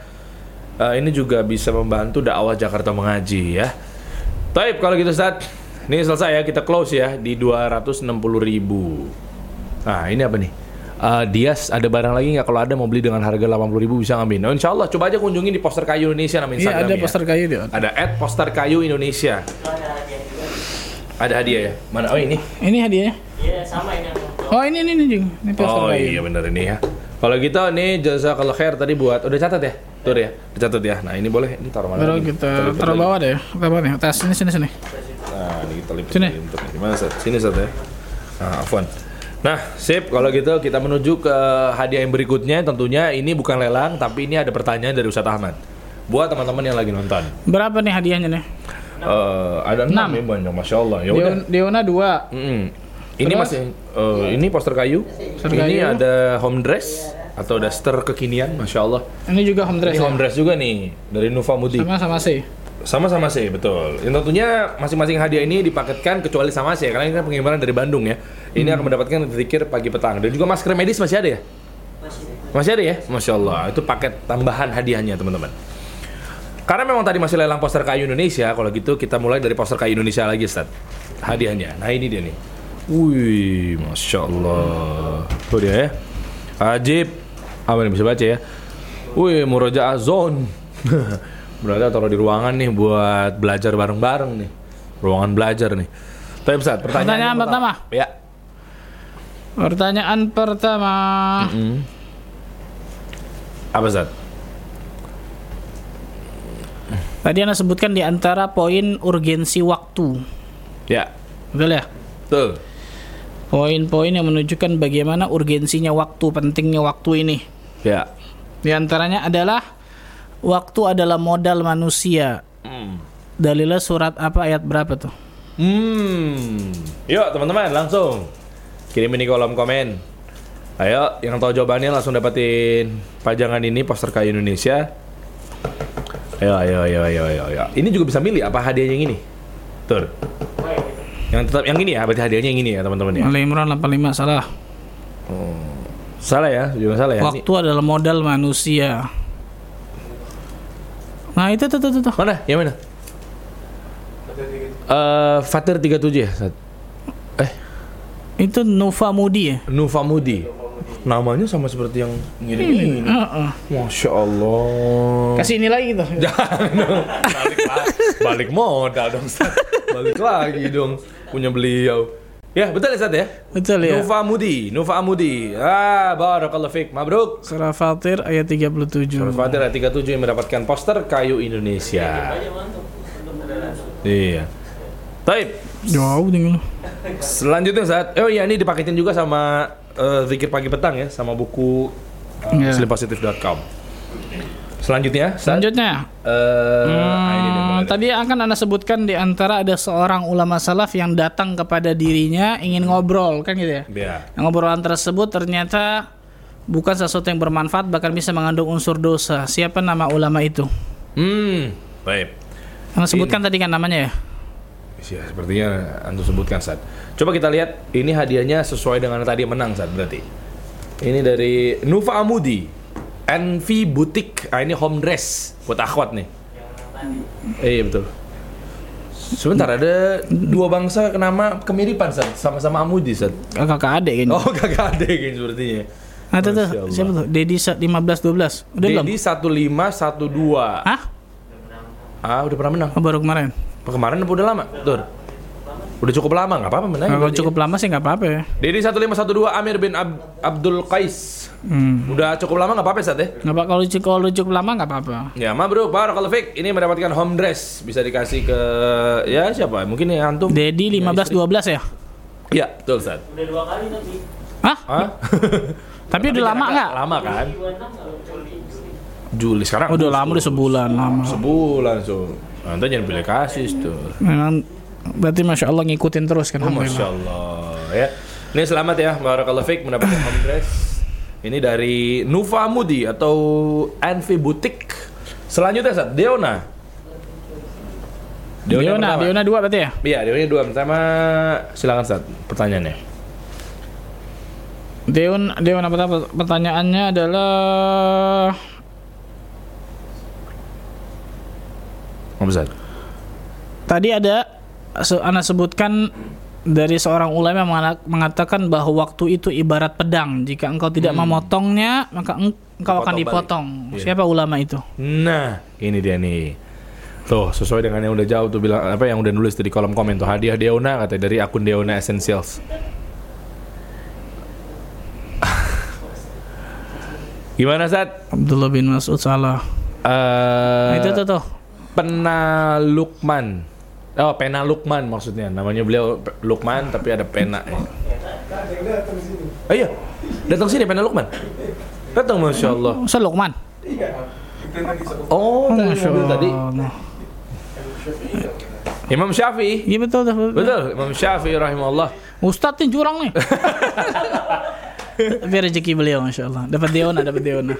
eh, ini juga bisa membantu dakwah Jakarta mengaji ya. Taib kalau gitu Ustaz. Ini selesai ya kita close ya di 260 ribu. Nah ini apa nih? Eh, Dias ada barang lagi nggak kalau ada mau beli dengan harga 80 ribu bisa ngambil. Nah, insya Allah coba aja kunjungi di poster kayu Indonesia nama Iya Instagram ada ya. poster kayu dia. Ada at poster kayu Indonesia. Ada hadiah ya? Mana? Oh ini. Ini hadiahnya. Iya, sama ini. Oh ini ini ini Jing. Ini poster Oh kayu. iya benar ini ya. Kalau gitu nih jazakallah khair tadi buat udah catat ya? Tur ya. Dicatat ya. Nah, ini boleh ini taruh mana? Baru lagi? kita taruh bawah deh. Apa nih? Atas sini sini sini. Nah, ini kita lipat Sini. lagi untuk ini. Mana Sat? Sini Sat ya. Nah, Afwan. Nah, sip. Kalau gitu kita menuju ke hadiah yang berikutnya. Tentunya ini bukan lelang, tapi ini ada pertanyaan dari Ustadz Ahmad. Buat teman-teman yang lagi nonton. Berapa nih hadiahnya nih? Eh, ada enam ya banyak, masya Allah. Ya udah. Deona 2. Mm-mm. Ini Terus? masih eh, ini poster kayu. Poster ini kayu. ada home dress atau daster kekinian, masya Allah. Ini juga home dress. Ini ya? home dress juga nih dari Nuva Mudi. Sama sama sih. Sama-sama sih, betul. Yang tentunya masing-masing hadiah ini dipaketkan kecuali sama sih, karena ini kan pengiriman dari Bandung ya. Ini akan mendapatkan zikir pagi petang dan juga masker medis masih ada ya? Masih ada ya? Masya Allah, itu paket tambahan hadiahnya teman-teman. Karena memang tadi masih lelang poster kayu Indonesia, kalau gitu kita mulai dari poster kayu Indonesia lagi, Ustaz. Hadiahnya. Nah ini dia nih. Wih, Masya Allah. Tuh dia ya. Ajib. Apa nih bisa baca ya? Wih, Murojaah Zone. Berarti taruh di ruangan nih buat belajar bareng-bareng nih. Ruangan belajar nih. Tapi Ustaz, pertanyaan, Pertanyaan yang pertama. Ya. Pertanyaan pertama. Hmm. Apa Ustaz? Tadi Anda sebutkan di antara poin urgensi waktu. Ya. Betul ya? Tuh. Poin-poin yang menunjukkan bagaimana urgensinya waktu, pentingnya waktu ini. Ya. Di antaranya adalah waktu adalah modal manusia. Hmm. Dalilnya surat apa ayat berapa tuh? Hmm. Yuk teman-teman langsung kirimin di kolom komen. Ayo yang tahu jawabannya langsung dapetin pajangan ini poster kayu Indonesia. Ayo ayo ayo ayo ayo. ayo. Ini juga bisa milih apa hadiahnya yang ini. Tur. Yang tetap yang ini ya, berarti hadiahnya yang ini ya teman-teman ya. Ali Imran 85 salah. Salah ya, juga salah ya. Ini- Waktu adalah modal manusia. Nah, itu tuh tuh tuh. tuh. Mana? Yang mana? Eh, Fatir 37 ya. Sat? Eh, Itu Nova Mudi ya? Nufa Mudi. Namanya sama seperti yang ngirim ini. Heeh. Masya Allah. Kasih ini lagi tuh. Jangan dong. Balik, balik modal dong. Ustaz. Balik lagi dong. Punya beliau. Ya, betul ya, Ustaz ya? Betul ya. Nufa Mudi. Nufa Mudi. Ah, barakallahu fiik. Mabruk. Surah Fatir ayat 37. Surah Fatir ayat 37 yang mendapatkan poster kayu Indonesia. Iya. Taib. Jauh tinggal. Selanjutnya saat oh iya ini dipaketin juga sama eh, zikir pagi petang ya sama buku uh, Iya. Selanjutnya, Selanjutnya, ini dia, Hmm, tadi akan Anda sebutkan di antara ada seorang ulama salaf yang datang kepada dirinya ingin ngobrol kan gitu ya. Yang ngobrolan tersebut ternyata bukan sesuatu yang bermanfaat bahkan bisa mengandung unsur dosa. Siapa nama ulama itu? Hmm, baik. Anda sebutkan tadi kan namanya ya? Ya, sepertinya antum sebutkan saat. Coba kita lihat ini hadiahnya sesuai dengan tadi menang saat berarti. Ini dari Nufa Amudi, NV Butik. Ah, ini home dress buat akhwat nih. Eh, iya betul. Sebentar ada dua bangsa kenama kemiripan Sat, sama-sama Amudi Sat. Kakak adik kan? Oh kakak adik kayaknya sepertinya. Nah, tuh, tuh, siapa tuh? Dedi sa- 15 12. Udah belum? Dedi 1512. Hah? Ah udah pernah menang. Oh, baru kemarin. Kemarin udah lama? Tur. Udah cukup lama nggak apa-apa menang. Kalau cukup lama sih nggak apa-apa ya. Dedi 1512 Amir bin Ab- Abdul Qais. Hmm. Udah cukup lama nggak apa-apa Sat ya? Nggak apa kalau cukup kalau cukup lama nggak apa-apa. Ya, mabruk barakallahu fik. Ini mendapatkan home dress bisa dikasih ke ya siapa? Mungkin ya antum. Dedi 15 12 ya? Ya, betul Sat. Udah dua kali tapi. Hah? Hah? Tapi udah lama nggak? Lama kan? 26 nggak Juli. Juli sekarang. Udah lama udah sebulan lama. Sebulan so. Nanti jangan pilih kasih tuh. Memang berarti masya Allah ngikutin terus kan? Oh, Masya Allah ya. Ini selamat ya, Barakallahu Fik mendapatkan home dress. Ini dari Nufa Mudi atau Envy Butik. Selanjutnya Sat, Deona. Deona, pertama. Deona dua berarti ya? Iya, Deona dua pertama. Silakan Sat, pertanyaannya. Deon, Deon apa apa pertanyaannya adalah Om Sat. tadi ada se- Anda sebutkan dari seorang ulama mengatakan bahwa waktu itu ibarat pedang. Jika engkau tidak memotongnya, maka eng- engkau akan Dipotong balik. Iya. Siapa ulama itu? Nah, ini dia nih. Tuh, sesuai dengan yang udah jauh tuh bilang apa yang udah nulis di kolom komen tuh hadiah Deona kata dari akun Deona Essentials. Gimana Sat? Abdullah bin Mas'ud salah. Eh, Nah, itu tuh tuh. Pena Lukman. Oh, Pena Lukman maksudnya. Namanya beliau Lukman tapi ada pena ya. Oh iya, datang sini Pena Lukman. Datang Masya Allah. Masa Luqman? Oh, tadi Masya mobil tadi. Allah. Imam Syafi'i. Iya betul, betul. Betul, Imam Syafi'i rahimahullah. Ustadz nih curang nih. Tapi rezeki beliau Masya Allah. Dapat Deona, dapat Deona.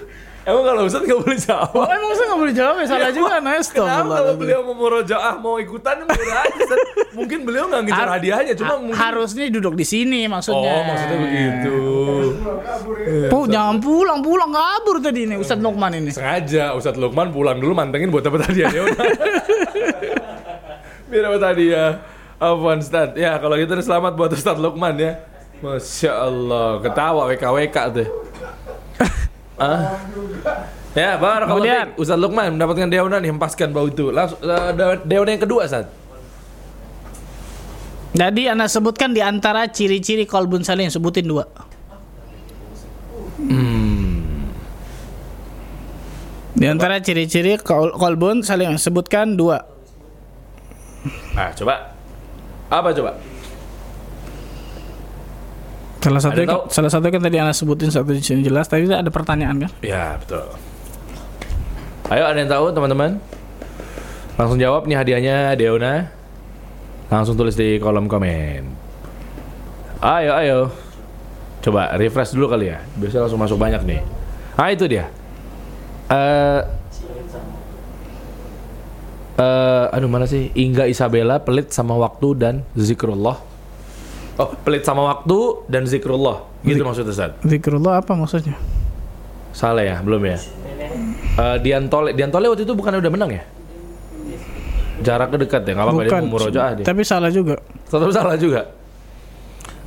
Emang kalau Ustaz nggak boleh Oh, jawab? emang saya nggak boleh jawab ya? Salah juga, Nes. Kenapa kalau beliau mau murojaah mau ikutan Ustaz. Mungkin beliau nggak ngejar hadiahnya, cuma mungkin harusnya duduk di sini maksudnya. Oh, maksudnya begitu. Pu, jangan pulang, pulang kabur tadi ini Ustadz Lukman ini. Sengaja Ustadz Lukman pulang dulu mantengin buat dapat hadiah ya. Biar dapat hadiah. Afwan Ustadz. Ya kalau gitu selamat buat Ustadz Lukman ya. Masya Allah, ketawa WKWK tuh. Ah. Ya, barakallahu Kemudian. fiik. Ustadz Lukman mendapatkan deonan nih, hempaskan bau itu. Langsung deonan yang kedua, Ustadz. Jadi anda sebutkan di antara ciri-ciri kolbun saling sebutin dua. Di antara ciri-ciri kol- kolbun saling sebutkan dua. Ah, coba. Apa coba? Salah satu Ada tahu? salah satu kan tadi anda sebutin satu di sini jelas, tapi ada pertanyaan kan? Ya, betul. Ayo ada yang tahu teman-teman? Langsung jawab nih hadiahnya Deona. Langsung tulis di kolom komen. Ayo, ayo. Coba refresh dulu kali ya. Biasanya langsung masuk banyak nih. Ah, itu dia. Eh eh aduh mana sih? Ingga Isabella pelit sama waktu dan zikrullah. Oh, pelit sama waktu dan zikrullah. Gitu maksudnya, Ustaz. Zikrullah apa maksudnya? Salah ya, belum ya? Eh Diantole, Diantole waktu itu bukan udah menang ya? Jaraknya dekat ya, nggak apa-apa dia mau murojaah dia. tapi salah juga. Tetap salah juga.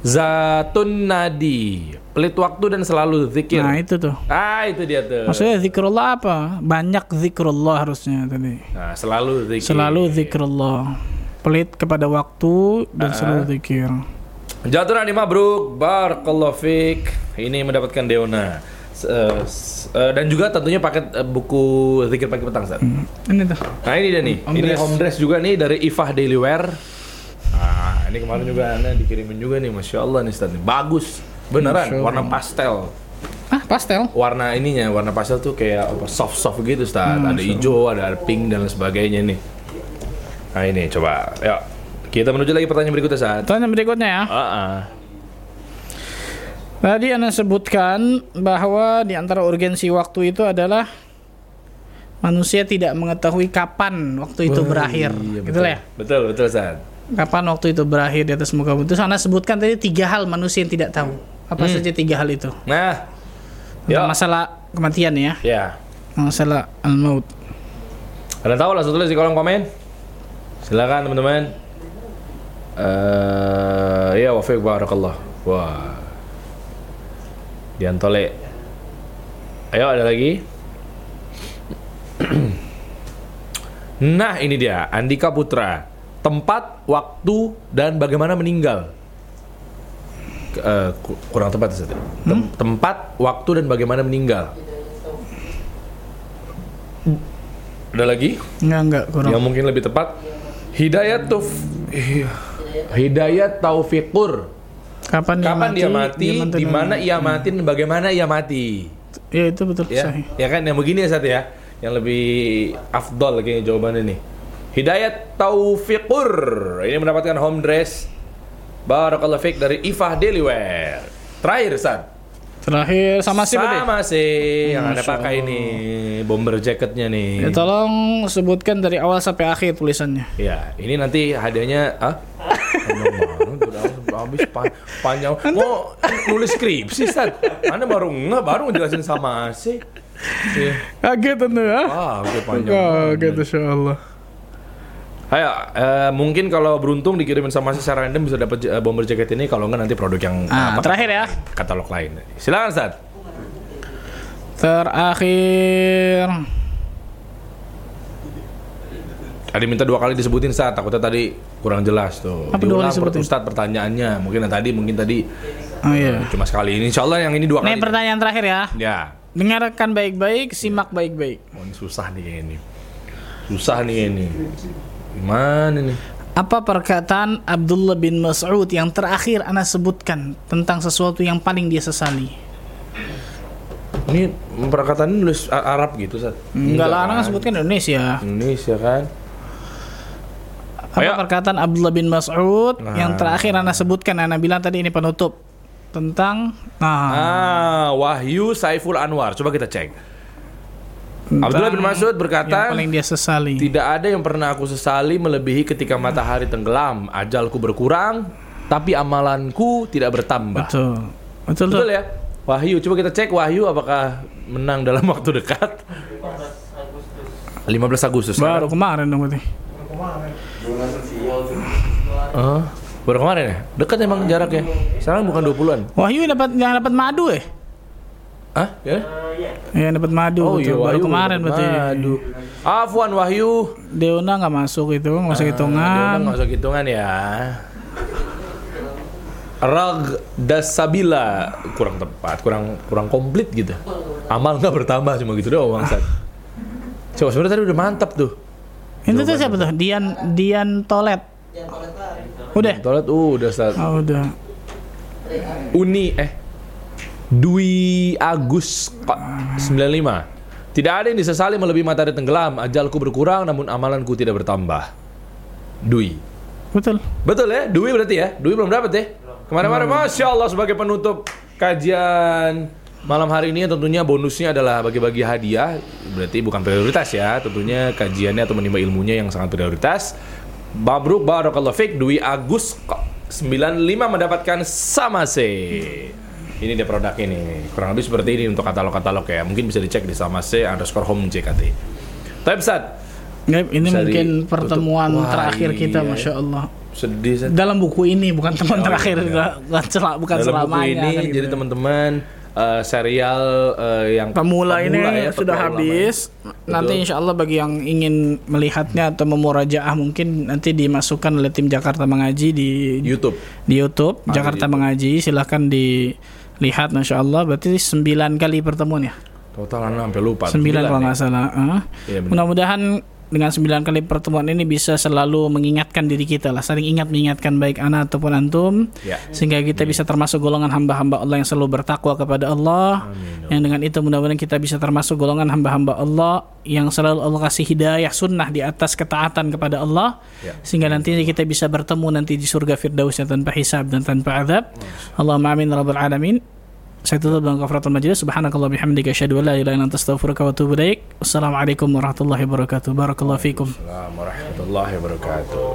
Zatun nadi, pelit waktu dan selalu zikir. Nah itu tuh. Ah itu dia tuh. Maksudnya zikrullah apa? Banyak zikrullah harusnya tadi. Nah selalu zikir. Selalu zikrullah. Pelit kepada waktu dan Ah. selalu zikir. Jatuh nadi mabruk, barakallahu fik. Ini mendapatkan Deona. S- eh, dan juga tentunya paket eh, buku zikir pagi petang Ustaz. Ini tuh. Nah ini dia nih, Home ini dress. home dress juga nih dari Ifah Daily Wear. Nah ini kemarin juga anda dikirimin juga nih, masya Allah nih Stan. Bagus, beneran, Allah. warna pastel. Ah pastel. Warna ininya, warna pastel tuh kayak apa soft soft gitu Stan. Hmm, ada hijau, ada pink dan sebagainya nih. Nah ini coba, yuk kita menuju lagi pertanyaan berikutnya saat. Pertanyaan berikutnya ya. Ah, ah. Tadi Anda sebutkan bahwa di antara urgensi waktu itu adalah manusia tidak mengetahui kapan waktu itu Wah, berakhir. iya, gitu betul. lah ya. Betul, betul saat. Kapan waktu itu berakhir di atas muka bumi. Terus Anda sebutkan tadi tiga hal manusia yang tidak tahu. Apa Hmm. saja tiga hal itu? Nah, Tentang Yuk. masalah kematian ya. ya. Masalah al-maut. Ada tahu langsung tulis di kolom komen. Silakan teman-teman. Eh, ya wafiq barakallah. Wah. Diantole. Ayo ada lagi. nah, ini dia Andika Putra. Tempat, waktu dan bagaimana meninggal. Ku- kurang tepat. Tem- tempat, waktu dan bagaimana meninggal. Ada lagi? Enggak, enggak, kurang. yang mungkin lebih tepat hidayat tuf iya. Hidayat taufikur. Kapan, dia kapan dia mati? mantan- di mana ia mati dan bagaimana ia mati? Ya itu betul ya sahih. ya kan? Yang begini ya Sat ya. Yang lebih afdol kayaknya jawabannya nih hidayat taufikur. Ini mendapatkan home dress. Barakallahu fiq dari Ifah Dailywear. Terakhir Sat Terakhir sama sih sama sih yang ada Masya pakai nih bomber jacketnya nih Ya, tolong sebutkan dari awal sampai akhir tulisannya. Ya, ini nanti hadiahnya ah habis pa- panjang. Mau nulis skripsi, Stat. Anda baru nggak baru ngejelasin sama sih. Iya. Kaget tentu ya. Wah, panjang. Kaget banget. Ayo, eh, mungkin kalau beruntung dikirimin sama si secara random bisa dapat eh, bomber jacket ini. Kalau nggak nanti produk yang Ah, apa, terakhir ya. katalog lain. Silakan, Stat. Terakhir. Tadi minta dua kali disebutin Stat. Takutnya tadi kurang jelas tuh. Apa dua Diulang kali disebutin? Ustadz pertanyaannya. Mungkin yang tadi, mungkin tadi Oh iya. cuma sekali. Ini insya Allah yang ini dua Ini kali. pertanyaan terakhir ya. Ya. Dengarkan baik-baik, simak baik-baik. Oh, ini susah nih ini. Susah nih ini. Gimana nih? Apa perkataan Abdullah bin Mas'ud yang terakhir Anda sebutkan tentang sesuatu yang paling dia sesali? Ini perkataan ini nulis Arab gitu, Sat? Enggak lah, Anda kan? kan sebutkan Indonesia. Indonesia kan? Apa Ayo. perkataan Abdullah bin Mas'ud Nah. yang terakhir Anda sebutkan, Anda bilang tadi ini penutup tentang nah Ah, Wahyu Saiful Anwar. Coba kita cek. Abdullah bin Mas'ud yang berkata, paling dia sesali. Tidak ada yang pernah aku sesali melebihi ketika matahari tenggelam. Ajalku berkurang, tapi amalanku tidak bertambah. Betul. Betul, Betul ya? Wahyu, coba kita cek Wahyu apakah menang dalam waktu dekat. 15 Agustus. Baru kemarin dong berarti. Oh, baru kemarin ya? Dekat emang jaraknya. Sekarang bukan 20-an. Wahyu dapat yang dapat madu eh? Hah? Ya? Yang dapat madu Oh iya, baru kemarin berarti. Aduh. Afwan Wahyu. Deona nggak masuk itu, nggak masuk Dia hitungan. nggak masuk hitungan ya. Rag dasabila kurang tepat, kurang kurang komplit gitu. Amal nggak bertambah cuma gitu doang bangsat. Coba sebenarnya tadi udah mantap tuh. Itu tuh siapa tuh? Dian Dian Tolet. Udah. Toilet uh udah Ustaz. Oh, udah. Uni eh Dwi Agus kok 95. Tidak ada yang disesali melebihi matahari tenggelam, ajalku berkurang namun amalanku tidak bertambah. Dwi. Betul. Betul ya? Dwi berarti ya? Dwi belum dapat ya? Kemarin-kemarin Masya Allah sebagai penutup kajian malam hari ini tentunya bonusnya adalah bagi-bagi hadiah Berarti bukan prioritas ya Tentunya kajiannya atau menimba ilmunya yang sangat prioritas Mabruk Barakallah Fik Dwi Agus kok 95 mendapatkan sama se ini dia produk ini kurang lebih seperti ini untuk katalog-katalog ya mungkin bisa dicek di sama se underscore home JKT tapi Nggak, ini Bisa mungkin ditutup. pertemuan Wah, terakhir kita, iya. masya Allah. sedih Ustaz. Dalam buku ini bukan teman Oh, terakhir, iya. nggak nggak cela- bukan dalam buku selamanya. ini kan gitu. jadi teman-teman eh, serial eh, yang Pemula, ini ya, sudah habis. ya. Nanti Betul. insya Allah bagi yang ingin melihatnya atau memurajaah mungkin nanti dimasukkan oleh tim Jakarta Mengaji di YouTube di YouTube Ada Jakarta di YouTube. Mengaji silahkan dilihat masya Allah berarti sembilan kali pertemuan ya total anak sampai lupa sembilan kalau ya. nggak salah Ah. Iya, benar. mudah-mudahan dengan sembilan kali pertemuan ini bisa selalu mengingatkan diri kita lah. Saling ingat mengingatkan baik anak ataupun antum. Ya. sehingga kita bisa termasuk golongan hamba-hamba Allah yang selalu bertakwa kepada Allah. Yang dengan itu mudah-mudahan kita bisa termasuk golongan hamba-hamba Allah yang selalu Allah kasih hidayah sunnah di atas ketaatan kepada Allah. Ya. sehingga nantinya kita bisa bertemu nanti di surga firdausnya tanpa hisab dan tanpa azab. Allahumma amin rabbal alamin saya tutup dengan kafaratul majlis. Subhanakallah bihamdika asyhadu an la ilaha illa anta astaghfiruka wa atubu ilaik. Wassalamualaikum warahmatullahi wabarakatuh. Barakallahu fikum. Assalamualaikum warahmatullahi wabarakatuh.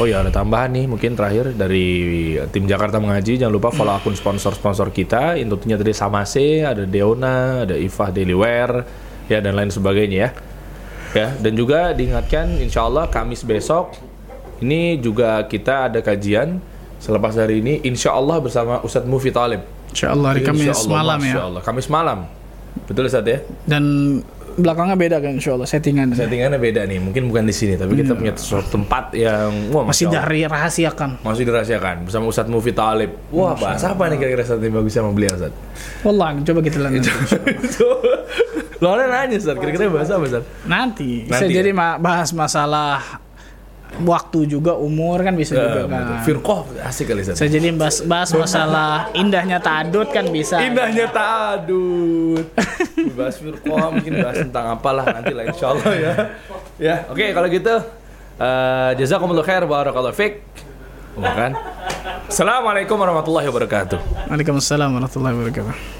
Oh ya ada tambahan nih mungkin terakhir dari tim Jakarta Mengaji. Jangan lupa follow akun sponsor-sponsor kita. Tentunya tadi Samase, ada Deona, ada Ifah Daily Wear ya dan lain sebagainya ya. Ya dan juga diingatkan insya Allah Kamis besok ini juga kita ada kajian. Selepas dari ini insya Allah bersama Ustadz Mufi Talib. Insyaallah hari Insya Kamis Allah, malam Masya ya Allah. Kamis malam. Betul Ustadz ya? dan belakangnya beda kan insyaallah settingan Settingannya beda nih, mungkin bukan di sini, tapi kita punya suatu tempat yang wah masih Masya Allah. dari rahasiakan masih dirahasiakan bersama Ustadz Mufi Talib. Wah, bahas apa nih kira-kira saat ini bagus sama beliau Ustadz? wallah coba kita lihat. Lo nanya Ustadz, kira-kira bahas apa Ustadz? nanti, Nanti bisa ya? jadi bahas masalah waktu juga umur kan bisa juga kan Firqoh asik kali bisa jadi bahas, bahas masalah indahnya tadut kan bisa Indahnya ta'adud. bahas Firqoh mungkin bahas tentang apalah nanti lah insya Allah ya. Ya, oke kalau gitu eh jazakumullah khair barakallahu fik. Bukan. Assalamualaikum warahmatullahi wabarakatuh. Waalaikumsalam warahmatullahi wabarakatuh